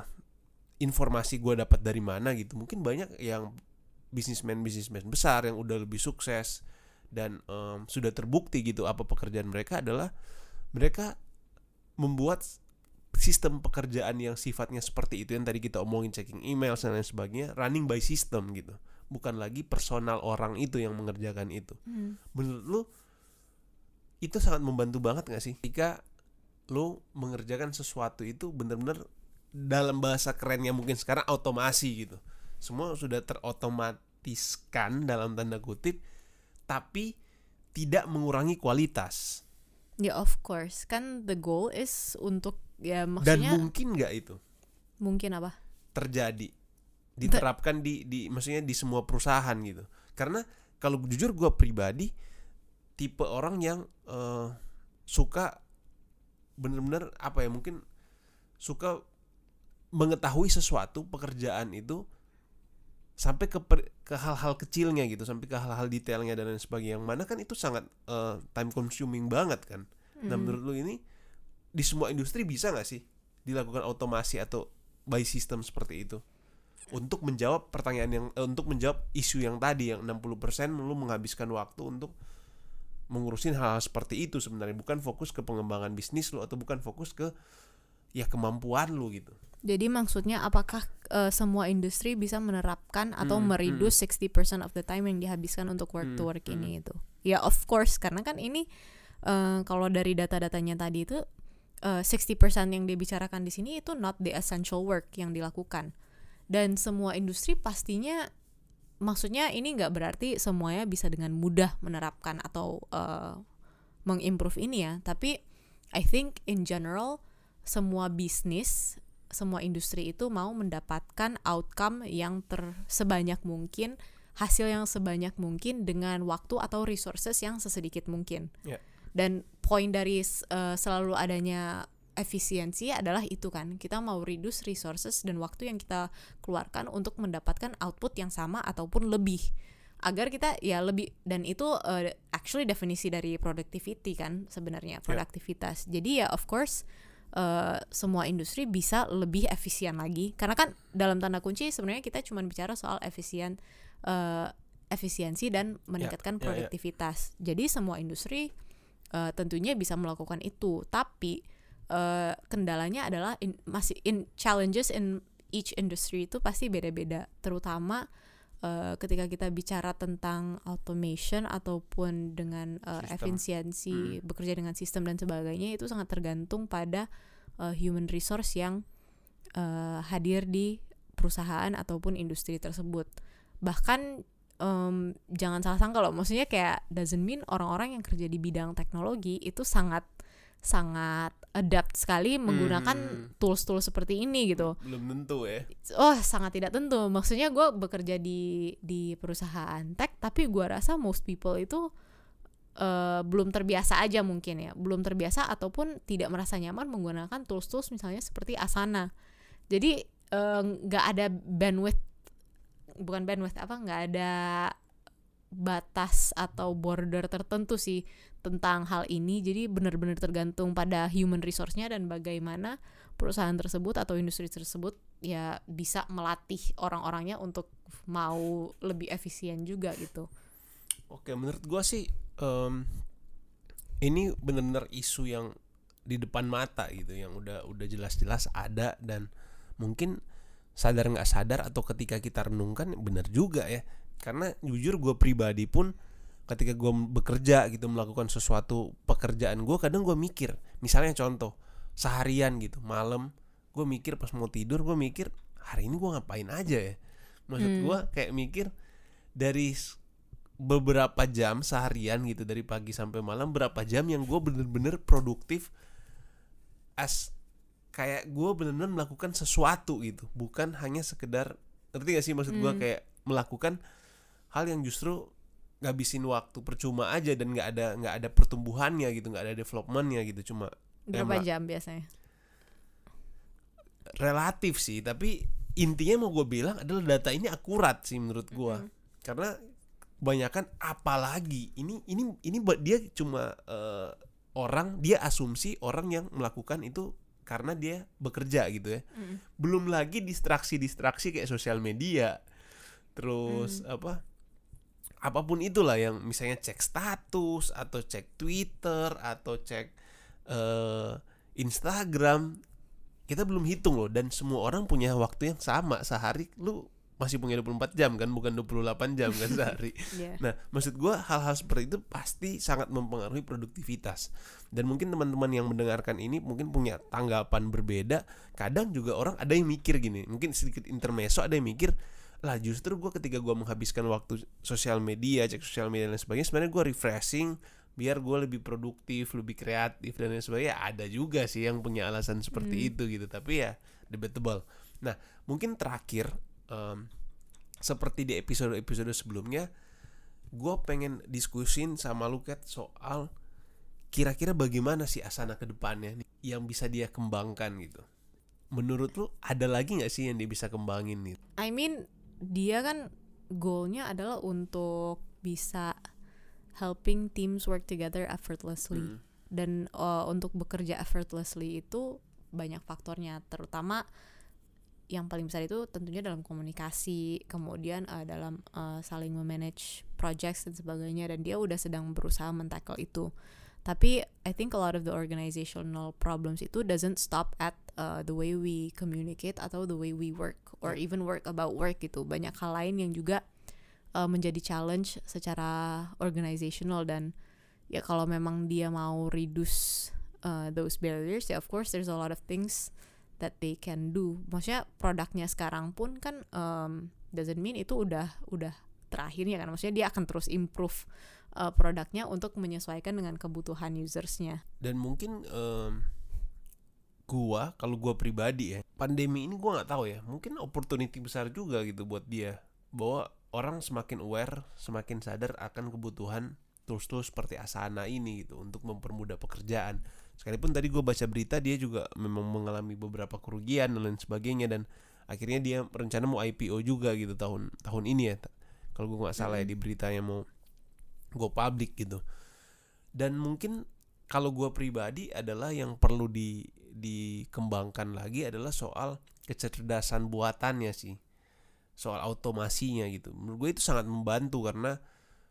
informasi gue dapat dari mana gitu. Mungkin banyak yang bisnismen bisnismen besar yang udah lebih sukses dan em, sudah terbukti gitu apa pekerjaan mereka adalah mereka membuat sistem pekerjaan yang sifatnya seperti itu yang tadi kita omongin checking email dan lain sebagainya running by system gitu. Bukan lagi personal orang itu yang mengerjakan itu. Hmm. menurut lu itu sangat membantu banget gak sih? Ketika lu mengerjakan sesuatu itu bener-bener dalam bahasa kerennya mungkin sekarang otomasi gitu. Semua sudah terotomatiskan dalam tanda kutip tapi tidak mengurangi kualitas. Ya of course. Kan the goal is untuk ya dan maksudnya mungkin nggak itu? Mungkin apa? terjadi. Diterapkan di di maksudnya di semua perusahaan gitu. Karena kalau jujur gue pribadi tipe orang yang eh, suka bener-bener apa ya mungkin suka mengetahui sesuatu pekerjaan itu sampai ke per- ke hal-hal kecilnya gitu sampai ke hal-hal detailnya dan lain sebagainya. Yang mana kan itu sangat eh, time consuming banget kan. Nah Mm. menurut lu ini di semua industri bisa nggak sih dilakukan otomasi atau by system seperti itu? Untuk menjawab pertanyaan yang eh, untuk menjawab isu yang tadi yang 60% lu menghabiskan waktu untuk mengurusin hal-hal seperti itu sebenarnya. Bukan fokus ke pengembangan bisnis lu atau bukan fokus ke ya kemampuan lu gitu. Jadi maksudnya apakah eh, semua industri bisa menerapkan atau Hmm, mereduce 60% of the time yang dihabiskan untuk work to Hmm, work hmm. ini itu? Ya of course karena kan ini eh, kalau dari data-datanya tadi itu eh, 60% yang dibicarakan di sini itu not the essential work yang dilakukan. Dan semua industri pastinya maksudnya ini nggak berarti semuanya bisa dengan mudah menerapkan atau eh, mengimprove ini ya, tapi I think in general semua bisnis semua industri itu mau mendapatkan outcome yang ter sebanyak mungkin hasil yang sebanyak mungkin dengan waktu atau resources yang sesedikit mungkin. Ya. dan poin dari uh, selalu adanya efisiensi adalah itu kan kita mau reduce resources dan waktu yang kita keluarkan untuk mendapatkan output yang sama ataupun lebih. Agar kita ya lebih dan itu uh, actually definisi dari productivity kan sebenarnya produktivitas. Jadi ya of course uh, semua industri bisa lebih efisien lagi. Karena kan dalam tanda kunci sebenarnya kita cuma bicara soal efisien uh, efisiensi dan meningkatkan ya, ya. produktivitas. Jadi semua industri uh, tentunya bisa melakukan itu. Tapi uh, kendalanya adalah in, masih in challenges in each industry itu pasti beda-beda. Terutama uh, ketika kita bicara tentang automation ataupun dengan uh, Sistem. efisiensi Hmm. bekerja dengan sistem dan sebagainya itu sangat tergantung pada uh, human resource yang uh, hadir di perusahaan ataupun industri tersebut bahkan em, jangan salah sangka loh maksudnya kayak doesn't mean orang-orang yang kerja di bidang teknologi itu sangat sangat adapt sekali menggunakan Hmm. tools-tools seperti ini gitu. Belum tentu ya. Oh sangat tidak tentu. Maksudnya gue bekerja di di perusahaan tech tapi gue rasa most people itu eh, belum terbiasa aja mungkin ya. Belum terbiasa ataupun tidak merasa nyaman menggunakan tools-tools misalnya seperti Asana. Jadi eh, nggak ada bandwidth bukan bandwidth apa nggak ada batas atau border tertentu sih tentang hal ini. Jadi benar-benar tergantung pada human resource-nya dan bagaimana perusahaan tersebut atau industri tersebut ya bisa melatih orang-orangnya untuk mau lebih efisien juga gitu. Oke, menurut gua sih em, ini benar-benar isu yang di depan mata gitu yang udah udah jelas-jelas ada dan mungkin sadar nggak sadar atau ketika kita renungkan benar juga ya karena jujur gue pribadi pun ketika gue bekerja gitu melakukan sesuatu pekerjaan gue kadang gue mikir misalnya contoh seharian gitu malam gue mikir pas mau tidur gue mikir hari ini gue ngapain aja ya maksud Hmm. gue kayak mikir dari beberapa jam seharian gitu dari pagi sampai malam berapa jam yang gue bener-bener produktif as kayak gue bener-bener melakukan sesuatu gitu bukan hanya sekedar ngerti gak sih maksud gue Hmm. kayak melakukan hal yang justru ngabisin waktu percuma aja dan nggak ada nggak ada pertumbuhannya gitu nggak ada developmentnya gitu cuma Berapa Emang. jam biasanya? relatif sih tapi intinya mau gue bilang adalah data ini akurat sih menurut gue Mm-mm. karena kebanyakan apalagi ini ini ini dia cuma eh, orang dia asumsi orang yang melakukan itu karena dia bekerja gitu ya Mm. belum lagi distraksi-distraksi kayak sosial media terus apa apa pun itulah yang misalnya cek status atau cek Twitter atau cek eh, Instagram kita belum hitung loh dan semua orang punya waktu yang sama sehari lu masih punya 24 jam kan bukan 28 jam kan *laughs* sehari Iya. Nah, maksud gua hal-hal seperti itu pasti sangat mempengaruhi produktivitas. Dan mungkin teman-teman yang mendengarkan ini mungkin punya tanggapan berbeda. Kadang juga orang ada yang mikir gini, mungkin sedikit intermezzo ada yang mikir, lah justru gua ketika gua menghabiskan waktu sosial media, cek sosial media dan lain sebagainya, sebenarnya gua refreshing biar gue lebih produktif, lebih kreatif dan lain sebagainya. Ada juga sih yang punya alasan seperti Hmm. itu gitu, tapi ya debatable. Nah, mungkin terakhir em, seperti di episode-episode sebelumnya gue pengen diskusin sama lu Kat soal kira-kira bagaimana sih Asana ke depannya nih yang bisa dia kembangkan gitu. Menurut lu ada lagi nggak sih yang dia bisa kembangin nih? I mean dia kan goalnya adalah untuk bisa helping teams work together effortlessly. Hmm. dan uh, untuk bekerja effortlessly itu banyak faktornya. Terutama yang paling besar itu tentunya dalam komunikasi kemudian uh, dalam uh, saling memanage projects dan sebagainya. Dan dia udah sedang berusaha mentackle itu tapi I think a lot of the organizational problems itu doesn't stop at uh, the way we communicate atau the way we work or even work about work gitu. Banyak hal lain yang juga uh, menjadi challenge secara organizational dan ya kalau memang dia mau reduce uh, those barriers ya of course there's a lot of things that they can do. Maksudnya produknya sekarang pun kan um, doesn't mean itu udah udah terakhirnya kan. Maksudnya dia akan terus improve uh, produknya untuk menyesuaikan dengan kebutuhan usersnya. Dan mungkin em, gua kalau gua pribadi ya pandemi ini gua nggak tahu ya mungkin opportunity besar juga gitu buat dia bahwa orang semakin aware semakin sadar akan kebutuhan tools-tools seperti Asana ini gitu untuk mempermudah pekerjaan. Sekalipun tadi gue baca berita dia juga memang mengalami beberapa kerugian dan lain sebagainya dan akhirnya dia rencana mau IPO juga gitu tahun tahun ini ya kalau gue nggak salah ya di beritanya mau go public gitu. Dan mungkin kalau gue pribadi adalah yang perlu di dikembangkan lagi adalah soal kecerdasan buatannya sih. Soal automasinya gitu. Menurut gue itu sangat membantu karena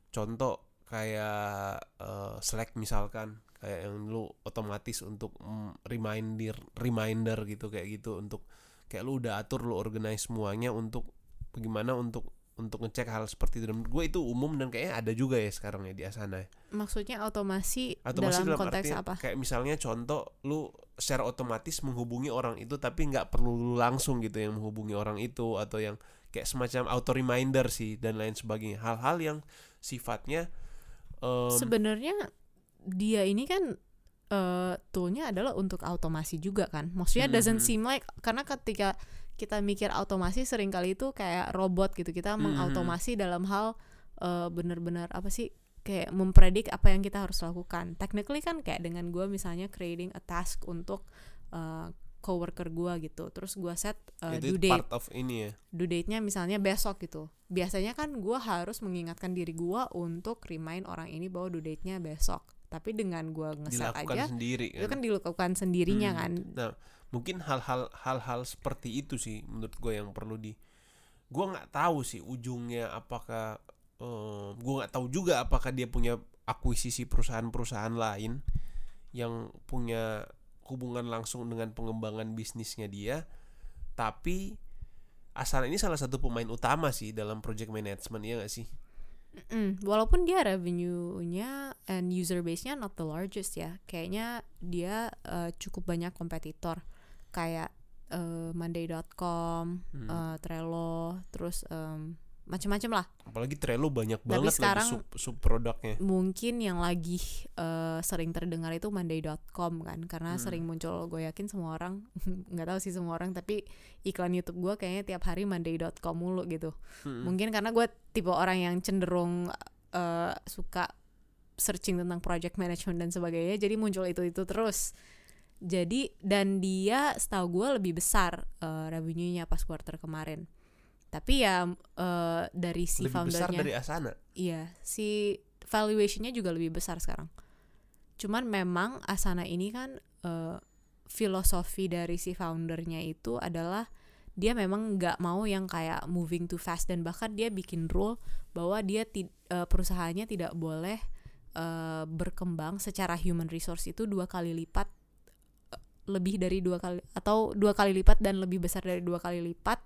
contoh kayak eh, Slack misalkan kayak yang lu otomatis untuk reminder reminder gitu kayak gitu untuk kayak lu udah atur lu organize semuanya untuk bagaimana untuk untuk ngecek hal seperti itu dan menurut gue itu umum dan kayaknya ada juga ya sekarang ya di Asana ya. maksudnya otomasi, Otomasi dalam konteks artian apa Kayak misalnya contoh lu secara otomatis menghubungi orang itu tapi nggak perlu lu langsung gitu yang menghubungi orang itu atau yang kayak semacam auto reminder sih dan lain sebagainya. Hal-hal yang sifatnya em, sebenarnya dia ini kan eh, toolnya adalah untuk automasi juga kan maksudnya doesn't Mhm. seem like karena ketika kita mikir automasi sering kali itu kayak robot gitu kita Mhm. mengautomasi dalam hal eh, benar-benar apa sih kayak mempredik apa yang kita harus lakukan technically kan kayak dengan gue misalnya creating a task untuk eh, coworker gue gitu terus gue set itu due date part of ini ya. due date-nya misalnya besok gitu. Biasanya kan gua harus mengingatkan diri gua untuk remind orang ini bahwa due date-nya besok. Tapi dengan gua ngeset Dilakukan aja, sendiri itu kan. kan dilakukan sendirinya Hmm. kan. Nah, mungkin hal-hal hal-hal seperti itu sih menurut gue yang perlu di gue nggak tahu sih ujungnya apakah eh gue nggak tahu juga apakah dia punya akuisisi perusahaan-perusahaan lain yang punya hubungan langsung dengan pengembangan bisnisnya dia. Tapi Asana ini salah satu pemain utama sih dalam project management ya gak sih? Mm, walaupun dia revenue-nya and user base-nya not the largest ya, kayaknya dia uh, cukup banyak kompetitor kayak uh, Monday.com, Hmm. uh, Trello, terus um, macam-macam lah. apalagi Trello banyak banget sekarang- lagi sub, sub produknya Mungkin yang lagi uh, sering terdengar itu Monday.com kan, karena Hmm. sering muncul. Gue yakin semua orang *laughs* nggak tahu sih semua orang, tapi iklan YouTube gue kayaknya tiap hari Monday.com mulu gitu. Mm-mm. mungkin karena gue tipe orang yang cenderung eh, suka searching tentang project management dan sebagainya jadi muncul itu itu terus jadi dan dia setahu gue lebih besar eh, revenue-nya pas quarter kemarin. Tapi ya eh, dari si lebih besar foundernya dari Asana? Iya si valuationnya juga lebih besar sekarang. Cuman memang Asana ini kan eh, filosofi dari si foundernya itu adalah dia memang nggak mau yang kayak moving too fast dan bahkan dia bikin rule bahwa dia ti- eh, perusahaannya tidak boleh eh, berkembang secara human resource itu dua kali lipat lebih dari dua kali atau dua kali lipat dan lebih besar dari dua kali lipat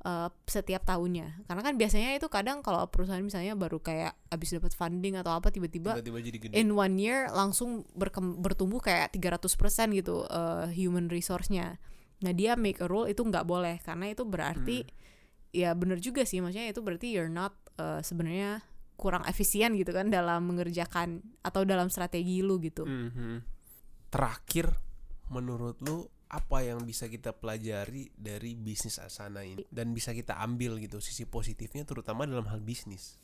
eh, setiap tahunnya karena kan biasanya itu kadang kalau perusahaan misalnya baru kayak habis dapat funding atau apa tiba-tiba in one year langsung berkem- bertumbuh kayak 300% gitu uh, human resource-nya. Nah, dia make a rule itu nggak boleh karena itu berarti ya bener juga sih maksudnya itu berarti you're not uh, sebenarnya kurang efisien gitu kan dalam mengerjakan atau dalam strategi lu gitu. Mhm. terakhir menurut lu apa yang bisa kita pelajari dari bisnis Asana ini dan bisa kita ambil gitu sisi positifnya terutama dalam hal bisnis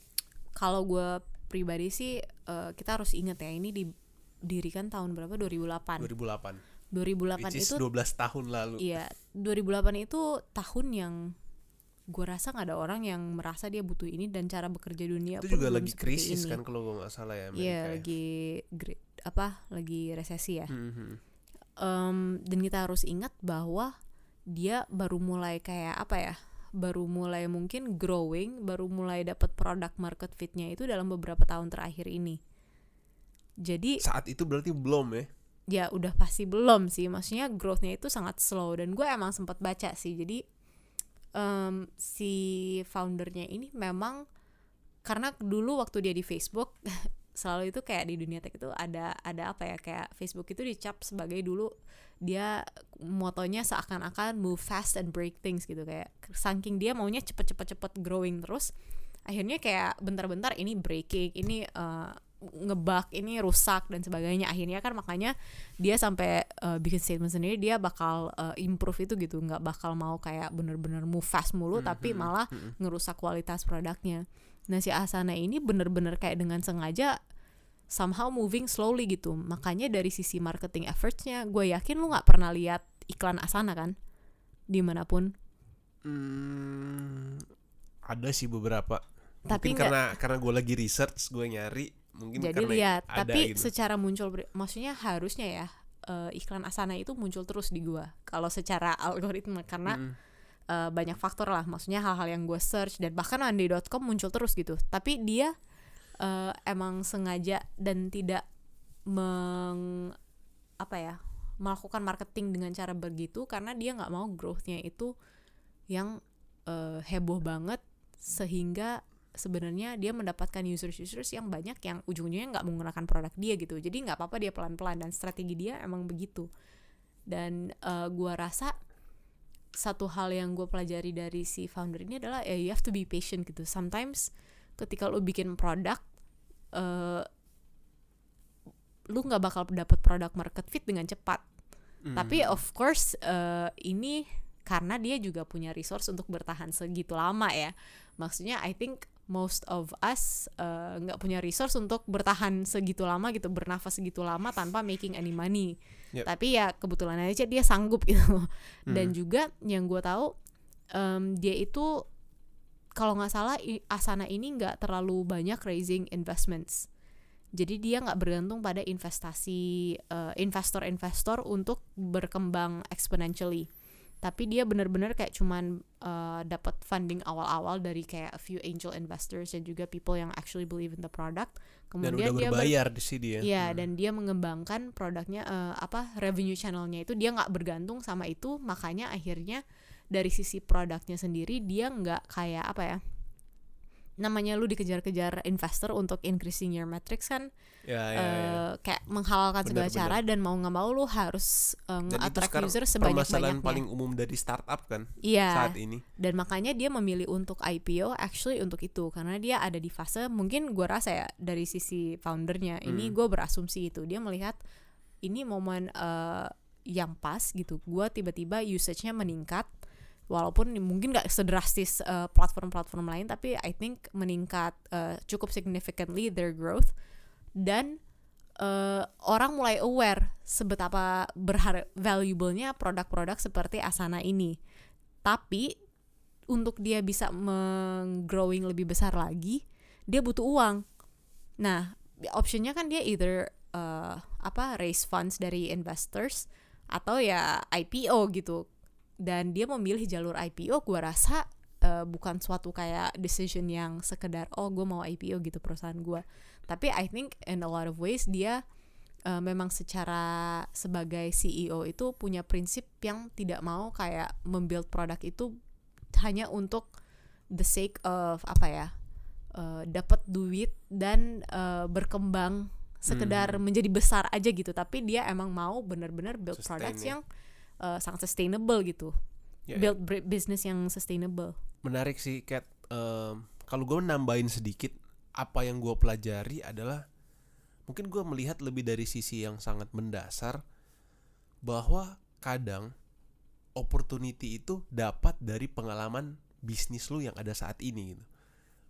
Kalau gue pribadi sih uh, kita harus ingat ya ini didirikan tahun berapa 2008. 2008 2008 which is itu 12 tahun lalu Iya, 2008 itu tahun yang gue rasa nggak ada orang yang merasa dia butuh ini dan cara bekerja dunia itu juga lagi krisis ini. kan kalau gue nggak salah ya Amerika Iya, ya. lagi apa? Lagi resesi ya. Mhm. Em, dan kita harus ingat bahwa dia baru mulai kayak apa ya? Baru mulai mungkin growing, baru mulai dapat product market fitnya itu dalam beberapa tahun terakhir ini. Jadi saat itu berarti belum ya ya udah pasti belum sih maksudnya growthnya itu sangat slow dan gue emang sempat baca sih jadi em, si foundernya ini memang karena dulu waktu dia di Facebook *laughs* selalu itu kayak di dunia tech itu ada ada apa ya kayak Facebook itu dicap sebagai dulu dia motonya seakan-akan move fast and break things gitu kayak saking dia maunya cepet-cepet-cepet growing terus akhirnya kayak bentar-bentar ini breaking ini eh, ngebug ini rusak dan sebagainya. Akhirnya kan makanya dia sampai uh, bikin statement sendiri dia bakal uh, improve itu gitu. Nggak bakal mau kayak bener-bener move fast mulu tapi malah ngerusak kualitas produknya nah si Asana ini bener-bener kayak dengan sengaja somehow moving slowly gitu. Makanya dari sisi marketing effortsnya gue yakin lu nggak pernah lihat iklan Asana kan? Di mana pun. Hmm, ada sih beberapa. Tapi mungkin karena karena gue lagi research gue nyari mungkin jadi karena lihat ada tapi gitu. secara muncul maksudnya harusnya ya eh, iklan Asana itu muncul terus di gua. Kalau secara algoritma karena Mm. Eh, banyak faktor lah. Maksudnya hal-hal yang gue search dan bahkan Monday.com muncul terus gitu. Tapi dia eh, emang sengaja dan tidak meng apa ya melakukan marketing dengan cara begitu karena dia nggak mau growthnya itu yang eh, heboh banget sehingga sebenarnya dia mendapatkan users-users yang banyak yang ujung-ujungnya nggak menggunakan produk dia gitu. Jadi nggak apa-apa dia pelan-pelan dan strategi dia emang begitu. Dan eh, gua rasa satu hal yang gue pelajari dari si founder ini adalah ya you have to be patient gitu. Sometimes ketika lo bikin produk eh lu nggak bakal dapet produk market fit dengan cepat. Hmm. tapi of course eh, ini karena dia juga punya resource untuk bertahan segitu lama ya. Maksudnya I think most of us eh, nggak punya resource untuk bertahan segitu lama gitu bernafas segitu lama tanpa making any money Yep. tapi ya kebetulan aja dia sanggup *laughs* gitu dan Hmm. juga yang gue tahu em, dia itu kalau nggak salah Asana ini nggak terlalu banyak raising investments jadi dia nggak bergantung pada investasi eh, investor-investor untuk berkembang exponentially tapi dia bener-bener kayak cuman uh, dapat funding awal-awal dari kayak a few angel investors dan juga people yang actually believe in the product dan kemudian udah dia ber- berbayar di sini ya Iya, Hmm. dan dia mengembangkan produknya eh, apa revenue channelnya itu dia nggak bergantung sama itu, makanya akhirnya dari sisi produknya sendiri dia nggak kayak apa ya? Namanya lu dikejar-kejar investor untuk increasing your metrics kan ya, ya, ya. eh, kayak menghalalkan segala Benar, cara dan mau nggak mau lu harus eh, itu nge-attract sekarang user permasalahan sebanyak-banyaknya. paling umum dari startup kan Iya. saat ini dan makanya dia memilih untuk IPO actually untuk itu karena dia ada di fase mungkin gua rasa ya dari sisi foundernya ini Hmm. gue berasumsi itu dia melihat ini momen eh, yang pas gitu gua tiba-tiba usage-nya meningkat walaupun mungkin nggak sedrastis eh, platform-platform lain tapi I think meningkat eh, cukup significantly their growth. Dan eh, orang mulai aware sebetapa berharga valuable-nya produk-produk seperti Asana ini. Tapi untuk dia bisa meng-growing lebih besar lagi dia butuh uang. Nah optionnya kan dia either uh, apa raise funds dari investors atau ya IPO gitu dan dia memilih jalur IPO gua rasa uh, bukan suatu kayak decision yang sekedar oh gue mau IPO gitu perusahaan gua tapi I think in a lot of ways dia uh, memang secara sebagai CEO itu punya prinsip yang tidak mau kayak membuild produk itu hanya untuk the sake of apa ya uh, dapat duit dan uh, berkembang sekedar Hmm. menjadi besar aja gitu tapi dia emang mau benar-benar build Sustain products ya. yang uh, sangat sustainable gitu. Ya. build br- business yang sustainable. Menarik sih Kat. Em, kalau gue nambahin sedikit apa yang gue pelajari adalah mungkin gue melihat lebih dari sisi yang sangat mendasar bahwa kadang opportunity itu dapat dari pengalaman bisnis lu yang ada saat ini gitu.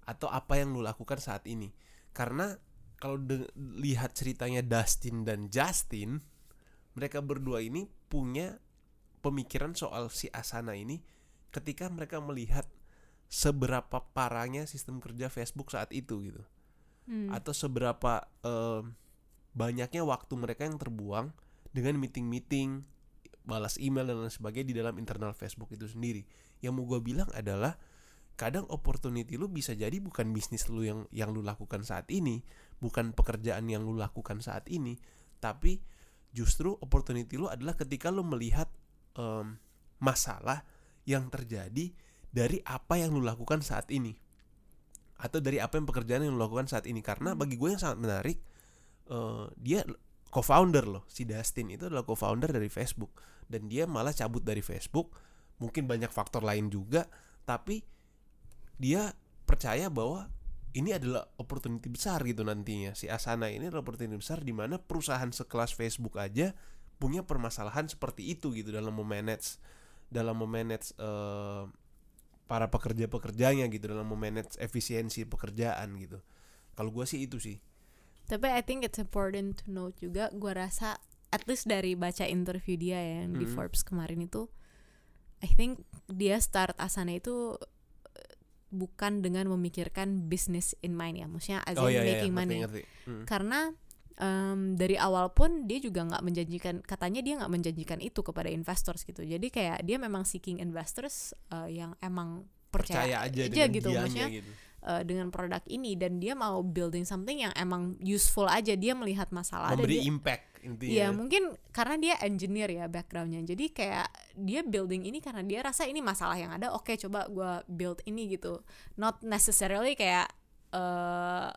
Atau apa yang lu lakukan saat ini. Karena kalau lihat ceritanya Dustin dan Justin mereka berdua ini punya pemikiran soal si Asana ini ketika mereka melihat seberapa parahnya sistem kerja Facebook saat itu gitu Hmm. atau seberapa em, banyaknya waktu mereka yang terbuang dengan meeting-meeting balas email dan lain sebagainya di dalam internal Facebook itu sendiri yang mau gue bilang adalah kadang opportunity lu bisa jadi bukan bisnis lu yang yang lu lakukan saat ini bukan pekerjaan yang lu lakukan saat ini tapi justru opportunity lu adalah ketika lu melihat em, masalah yang terjadi dari apa yang lu lakukan saat ini. Atau dari apa yang pekerjaan yang lu lakukan saat ini. Karena Hmm. bagi gue yang sangat menarik eh, dia co-founder loh si Dustin itu adalah co-founder dari Facebook. Dan dia malah cabut dari Facebook mungkin banyak faktor lain juga tapi dia percaya bahwa ini adalah opportunity besar gitu nantinya. Si Asana ini adalah opportunity besar di mana perusahaan sekelas Facebook aja punya permasalahan seperti itu gitu dalam memanage dalam memanage eh, para pekerja-pekerjanya gitu dalam memanage efisiensi pekerjaan gitu kalau gue sih itu sih Tapi I think it's important to note juga gua rasa at least dari baca interview dia ya yang di Mhm. Forbes kemarin itu I think dia start Asana itu eh, bukan dengan memikirkan business in mind ya maksudnya as in oh iya iya making ngerti, money ngerti. Hmm. karena em, dari awal pun dia juga nggak menjanjikan katanya dia nggak menjanjikan itu kepada investors gitu. Jadi kayak dia memang seeking investors eh, yang emang percaya percaya, aja, aja gitu. maksudnya gitu. eh, dengan produk ini dan dia mau building something yang emang useful aja dia melihat masalah memberi dia impact intinya. Iya mungkin karena dia engineer ya backgroundnya. Jadi kayak dia building ini karena dia rasa ini masalah yang ada oke coba gua build ini gitu. Not necessarily kayak eh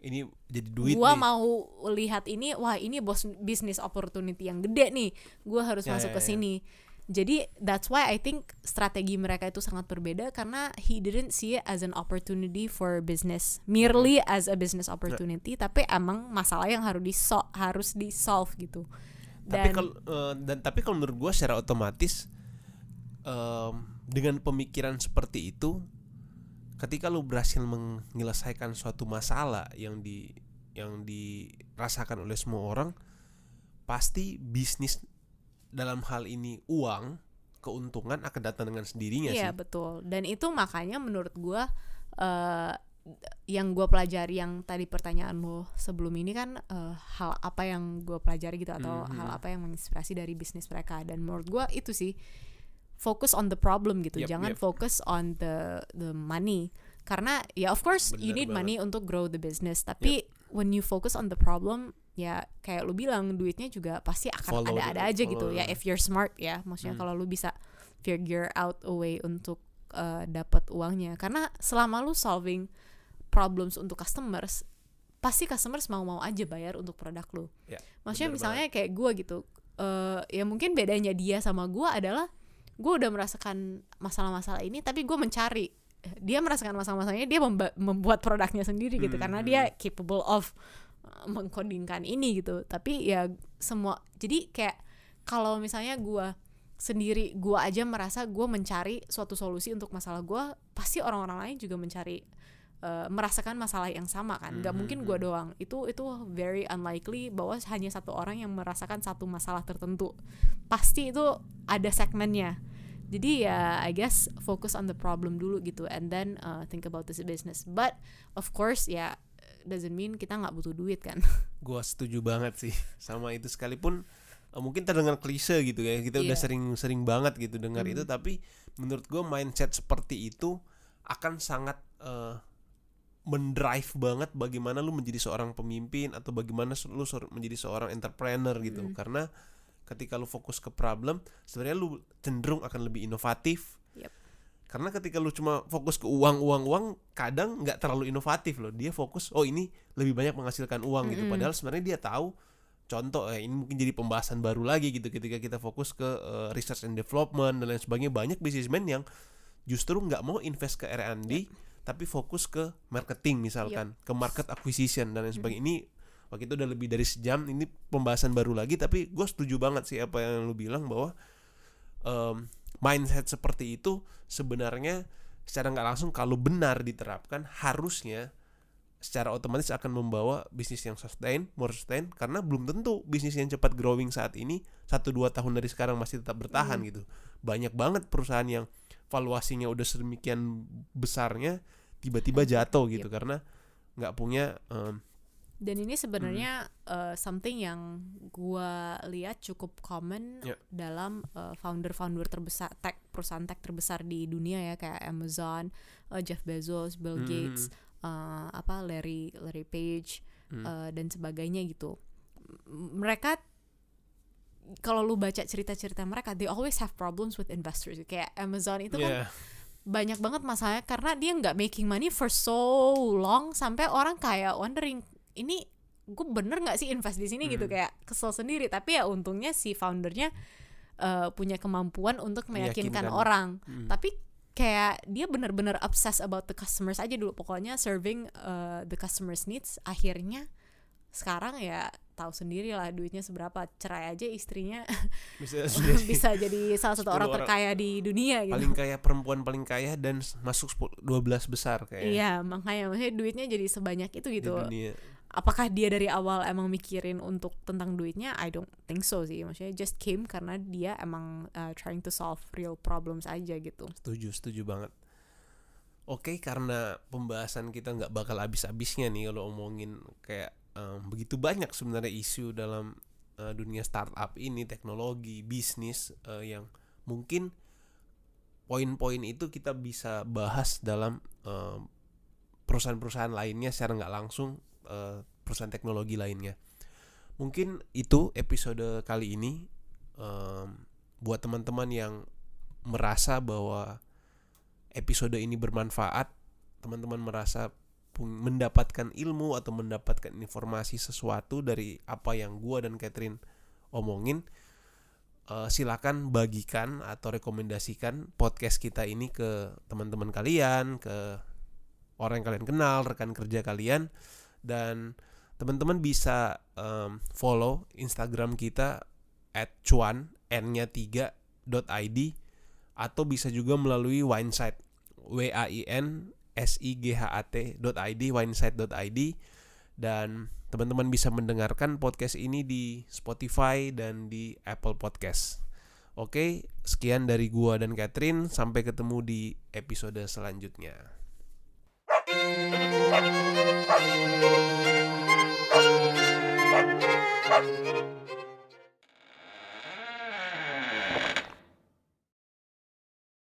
ini jadi duit gua nih. mau lihat ini wah ini bos business opportunity yang gede nih. Gua harus Ya, masuk ya, ke ya. sini. Jadi that's why I think strategi mereka itu sangat berbeda karena he didn't see it as an opportunity for business merely as a business opportunity tapi emang masalah yang harus di harus di solve gitu. Tapi dan kalau eh, dan tapi kalau menurut gue secara otomatis em, dengan pemikiran seperti itu ketika lu berhasil menyelesaikan suatu masalah yang di yang dirasakan oleh semua orang pasti bisnis dalam hal ini uang keuntungan akan datang dengan sendirinya Iya sih. betul. Dan itu makanya menurut gua eh yang gua pelajari yang tadi pertanyaan lo sebelum ini kan eh, hal apa yang gua pelajari gitu atau Mhm. hal apa yang menginspirasi dari bisnis mereka. Dan menurut gua itu sih focus on the problem gitu. Yep, jangan yep. fokus on the the money. Karena ya of course you Bener need banget. money untuk grow the business. Tapi when you focus on the problem ya kayak lu bilang duitnya juga pasti akan ada-ada aja gitu. ya if you're smart ya maksudnya Hmm. kalau lu bisa figure out a way untuk uh, dapat uangnya. Karena selama lu solving problems untuk customers pasti customers mau-mau aja bayar untuk produk lu. Ya, maksudnya bener misalnya kayak gua gitu eh ya mungkin bedanya dia sama gua adalah gue udah merasakan masalah-masalah ini tapi gue mencari. Dia merasakan masalah-masalahnya dia membuat produknya sendiri gitu Hmm, karena hmm. dia capable of uh, mengkodingkan ini gitu. Tapi ya semua jadi kayak kalau misalnya gua sendiri gua aja merasa gua mencari suatu solusi untuk masalah gua pasti orang-orang lain juga mencari uh, merasakan masalah yang sama kan. Nggak Hmm, mungkin hmm, gua doang. Itu itu very unlikely bahwa hanya satu orang yang merasakan satu masalah tertentu. Pasti itu ada segmennya jadi ya I guess focus on the problem dulu gitu and then uh, think about this business but of course ya doesn't mean kita nggak butuh duit kan *laughs* Gua setuju banget sih *laughs* sama itu sekalipun eh, mungkin terdengar klise gitu ya kita udah Iya. sering-sering banget gitu dengar Hmm. itu tapi menurut gua mindset seperti itu akan sangat eh, mendrive banget bagaimana lu menjadi seorang pemimpin atau bagaimana lu menjadi seorang entrepreneur gitu Hmm. karena ketika lu fokus ke problem sebenarnya lu cenderung akan lebih inovatif. Yep. karena ketika lu cuma fokus ke uang uang uang kadang nggak terlalu inovatif loh. Dia fokus oh ini lebih banyak menghasilkan uang gitu. Mm-mm. padahal sebenarnya dia tahu contoh eh, ini mungkin jadi pembahasan baru lagi gitu ketika kita fokus ke eh, research and development dan lain sebagainya. Banyak businessman yang justru nggak mau invest ke R&D tapi fokus ke marketing misalkan ke market acquisition dan lain sebagainya. Ini waktu itu udah lebih dari sejam ini pembahasan baru lagi tapi gue setuju banget sih apa yang lu bilang bahwa em, mindset seperti itu sebenarnya secara nggak langsung kalau benar diterapkan harusnya secara otomatis akan membawa bisnis yang sustain, more sustain karena belum tentu bisnis yang cepat growing saat ini satu dua tahun dari sekarang masih tetap bertahan gitu. Banyak banget perusahaan yang valuasinya udah sedemikian besarnya tiba-tiba jatuh gitu karena nggak punya em, dan ini sebenarnya Hmm. uh, something yang gua lihat cukup common Ya. dalam uh, founder-founder terbesar tech perusahaan tech terbesar di dunia ya kayak Amazon, uh, Jeff Bezos, Bill Hmm. Gates, uh, apa Larry Larry Page Hmm. uh, dan sebagainya gitu. Mereka kalau lu baca cerita-cerita mereka, they always have problems with investors. Kayak Amazon itu kan ya, banyak banget masalahnya karena dia nggak making money for so long sampai orang kayak wondering ini gue bener nggak sih invest di sini gitu Hmm. kayak kesel sendiri tapi ya untungnya si foundernya eh, punya kemampuan untuk meyakinkan Meyakinkan. orang Hmm. tapi kayak dia bener-bener obsess about the customers aja dulu pokoknya serving uh, the customers needs akhirnya sekarang ya tahu sendiri lah duitnya seberapa cerai aja istrinya bisa *laughs* bisa jadi salah satu 10 orang orang. terkaya di dunia gitu paling kaya perempuan paling kaya dan masuk 10 12 besar kayak Iya, makanya maksudnya duitnya jadi sebanyak itu di gitu. dunia. Apakah dia dari awal emang mikirin untuk tentang duitnya? I don't think so sih. Maksudnya just came karena dia emang uh, trying to solve real problems aja gitu. Setuju, setuju banget. Oke, karena pembahasan kita nggak bakal habis-habisnya nih kalau omongin kayak em, begitu banyak sebenarnya isu dalam eh, dunia startup ini, teknologi, bisnis eh, yang mungkin poin-poin itu kita bisa bahas dalam em, perusahaan-perusahaan lainnya secara nggak langsung eh, perusahaan teknologi lainnya. Mungkin itu episode kali ini em, buat teman-teman yang merasa bahwa episode ini bermanfaat, teman-teman merasa mendapatkan ilmu atau mendapatkan informasi sesuatu dari apa yang gua dan Catherine omongin, eh, silakan bagikan atau rekomendasikan podcast kita ini ke teman-teman kalian, ke orang yang kalian kenal, rekan kerja kalian, dan teman-teman bisa em, follow Instagram kita at cuan n-nya 3 .id atau bisa juga melalui Winesite w a i n s i g h a t .id winesite.id dan teman-teman bisa mendengarkan podcast ini di Spotify dan di Apple Podcast. Oke, sekian dari gua dan Catherine, sampai ketemu di episode selanjutnya. Thank you.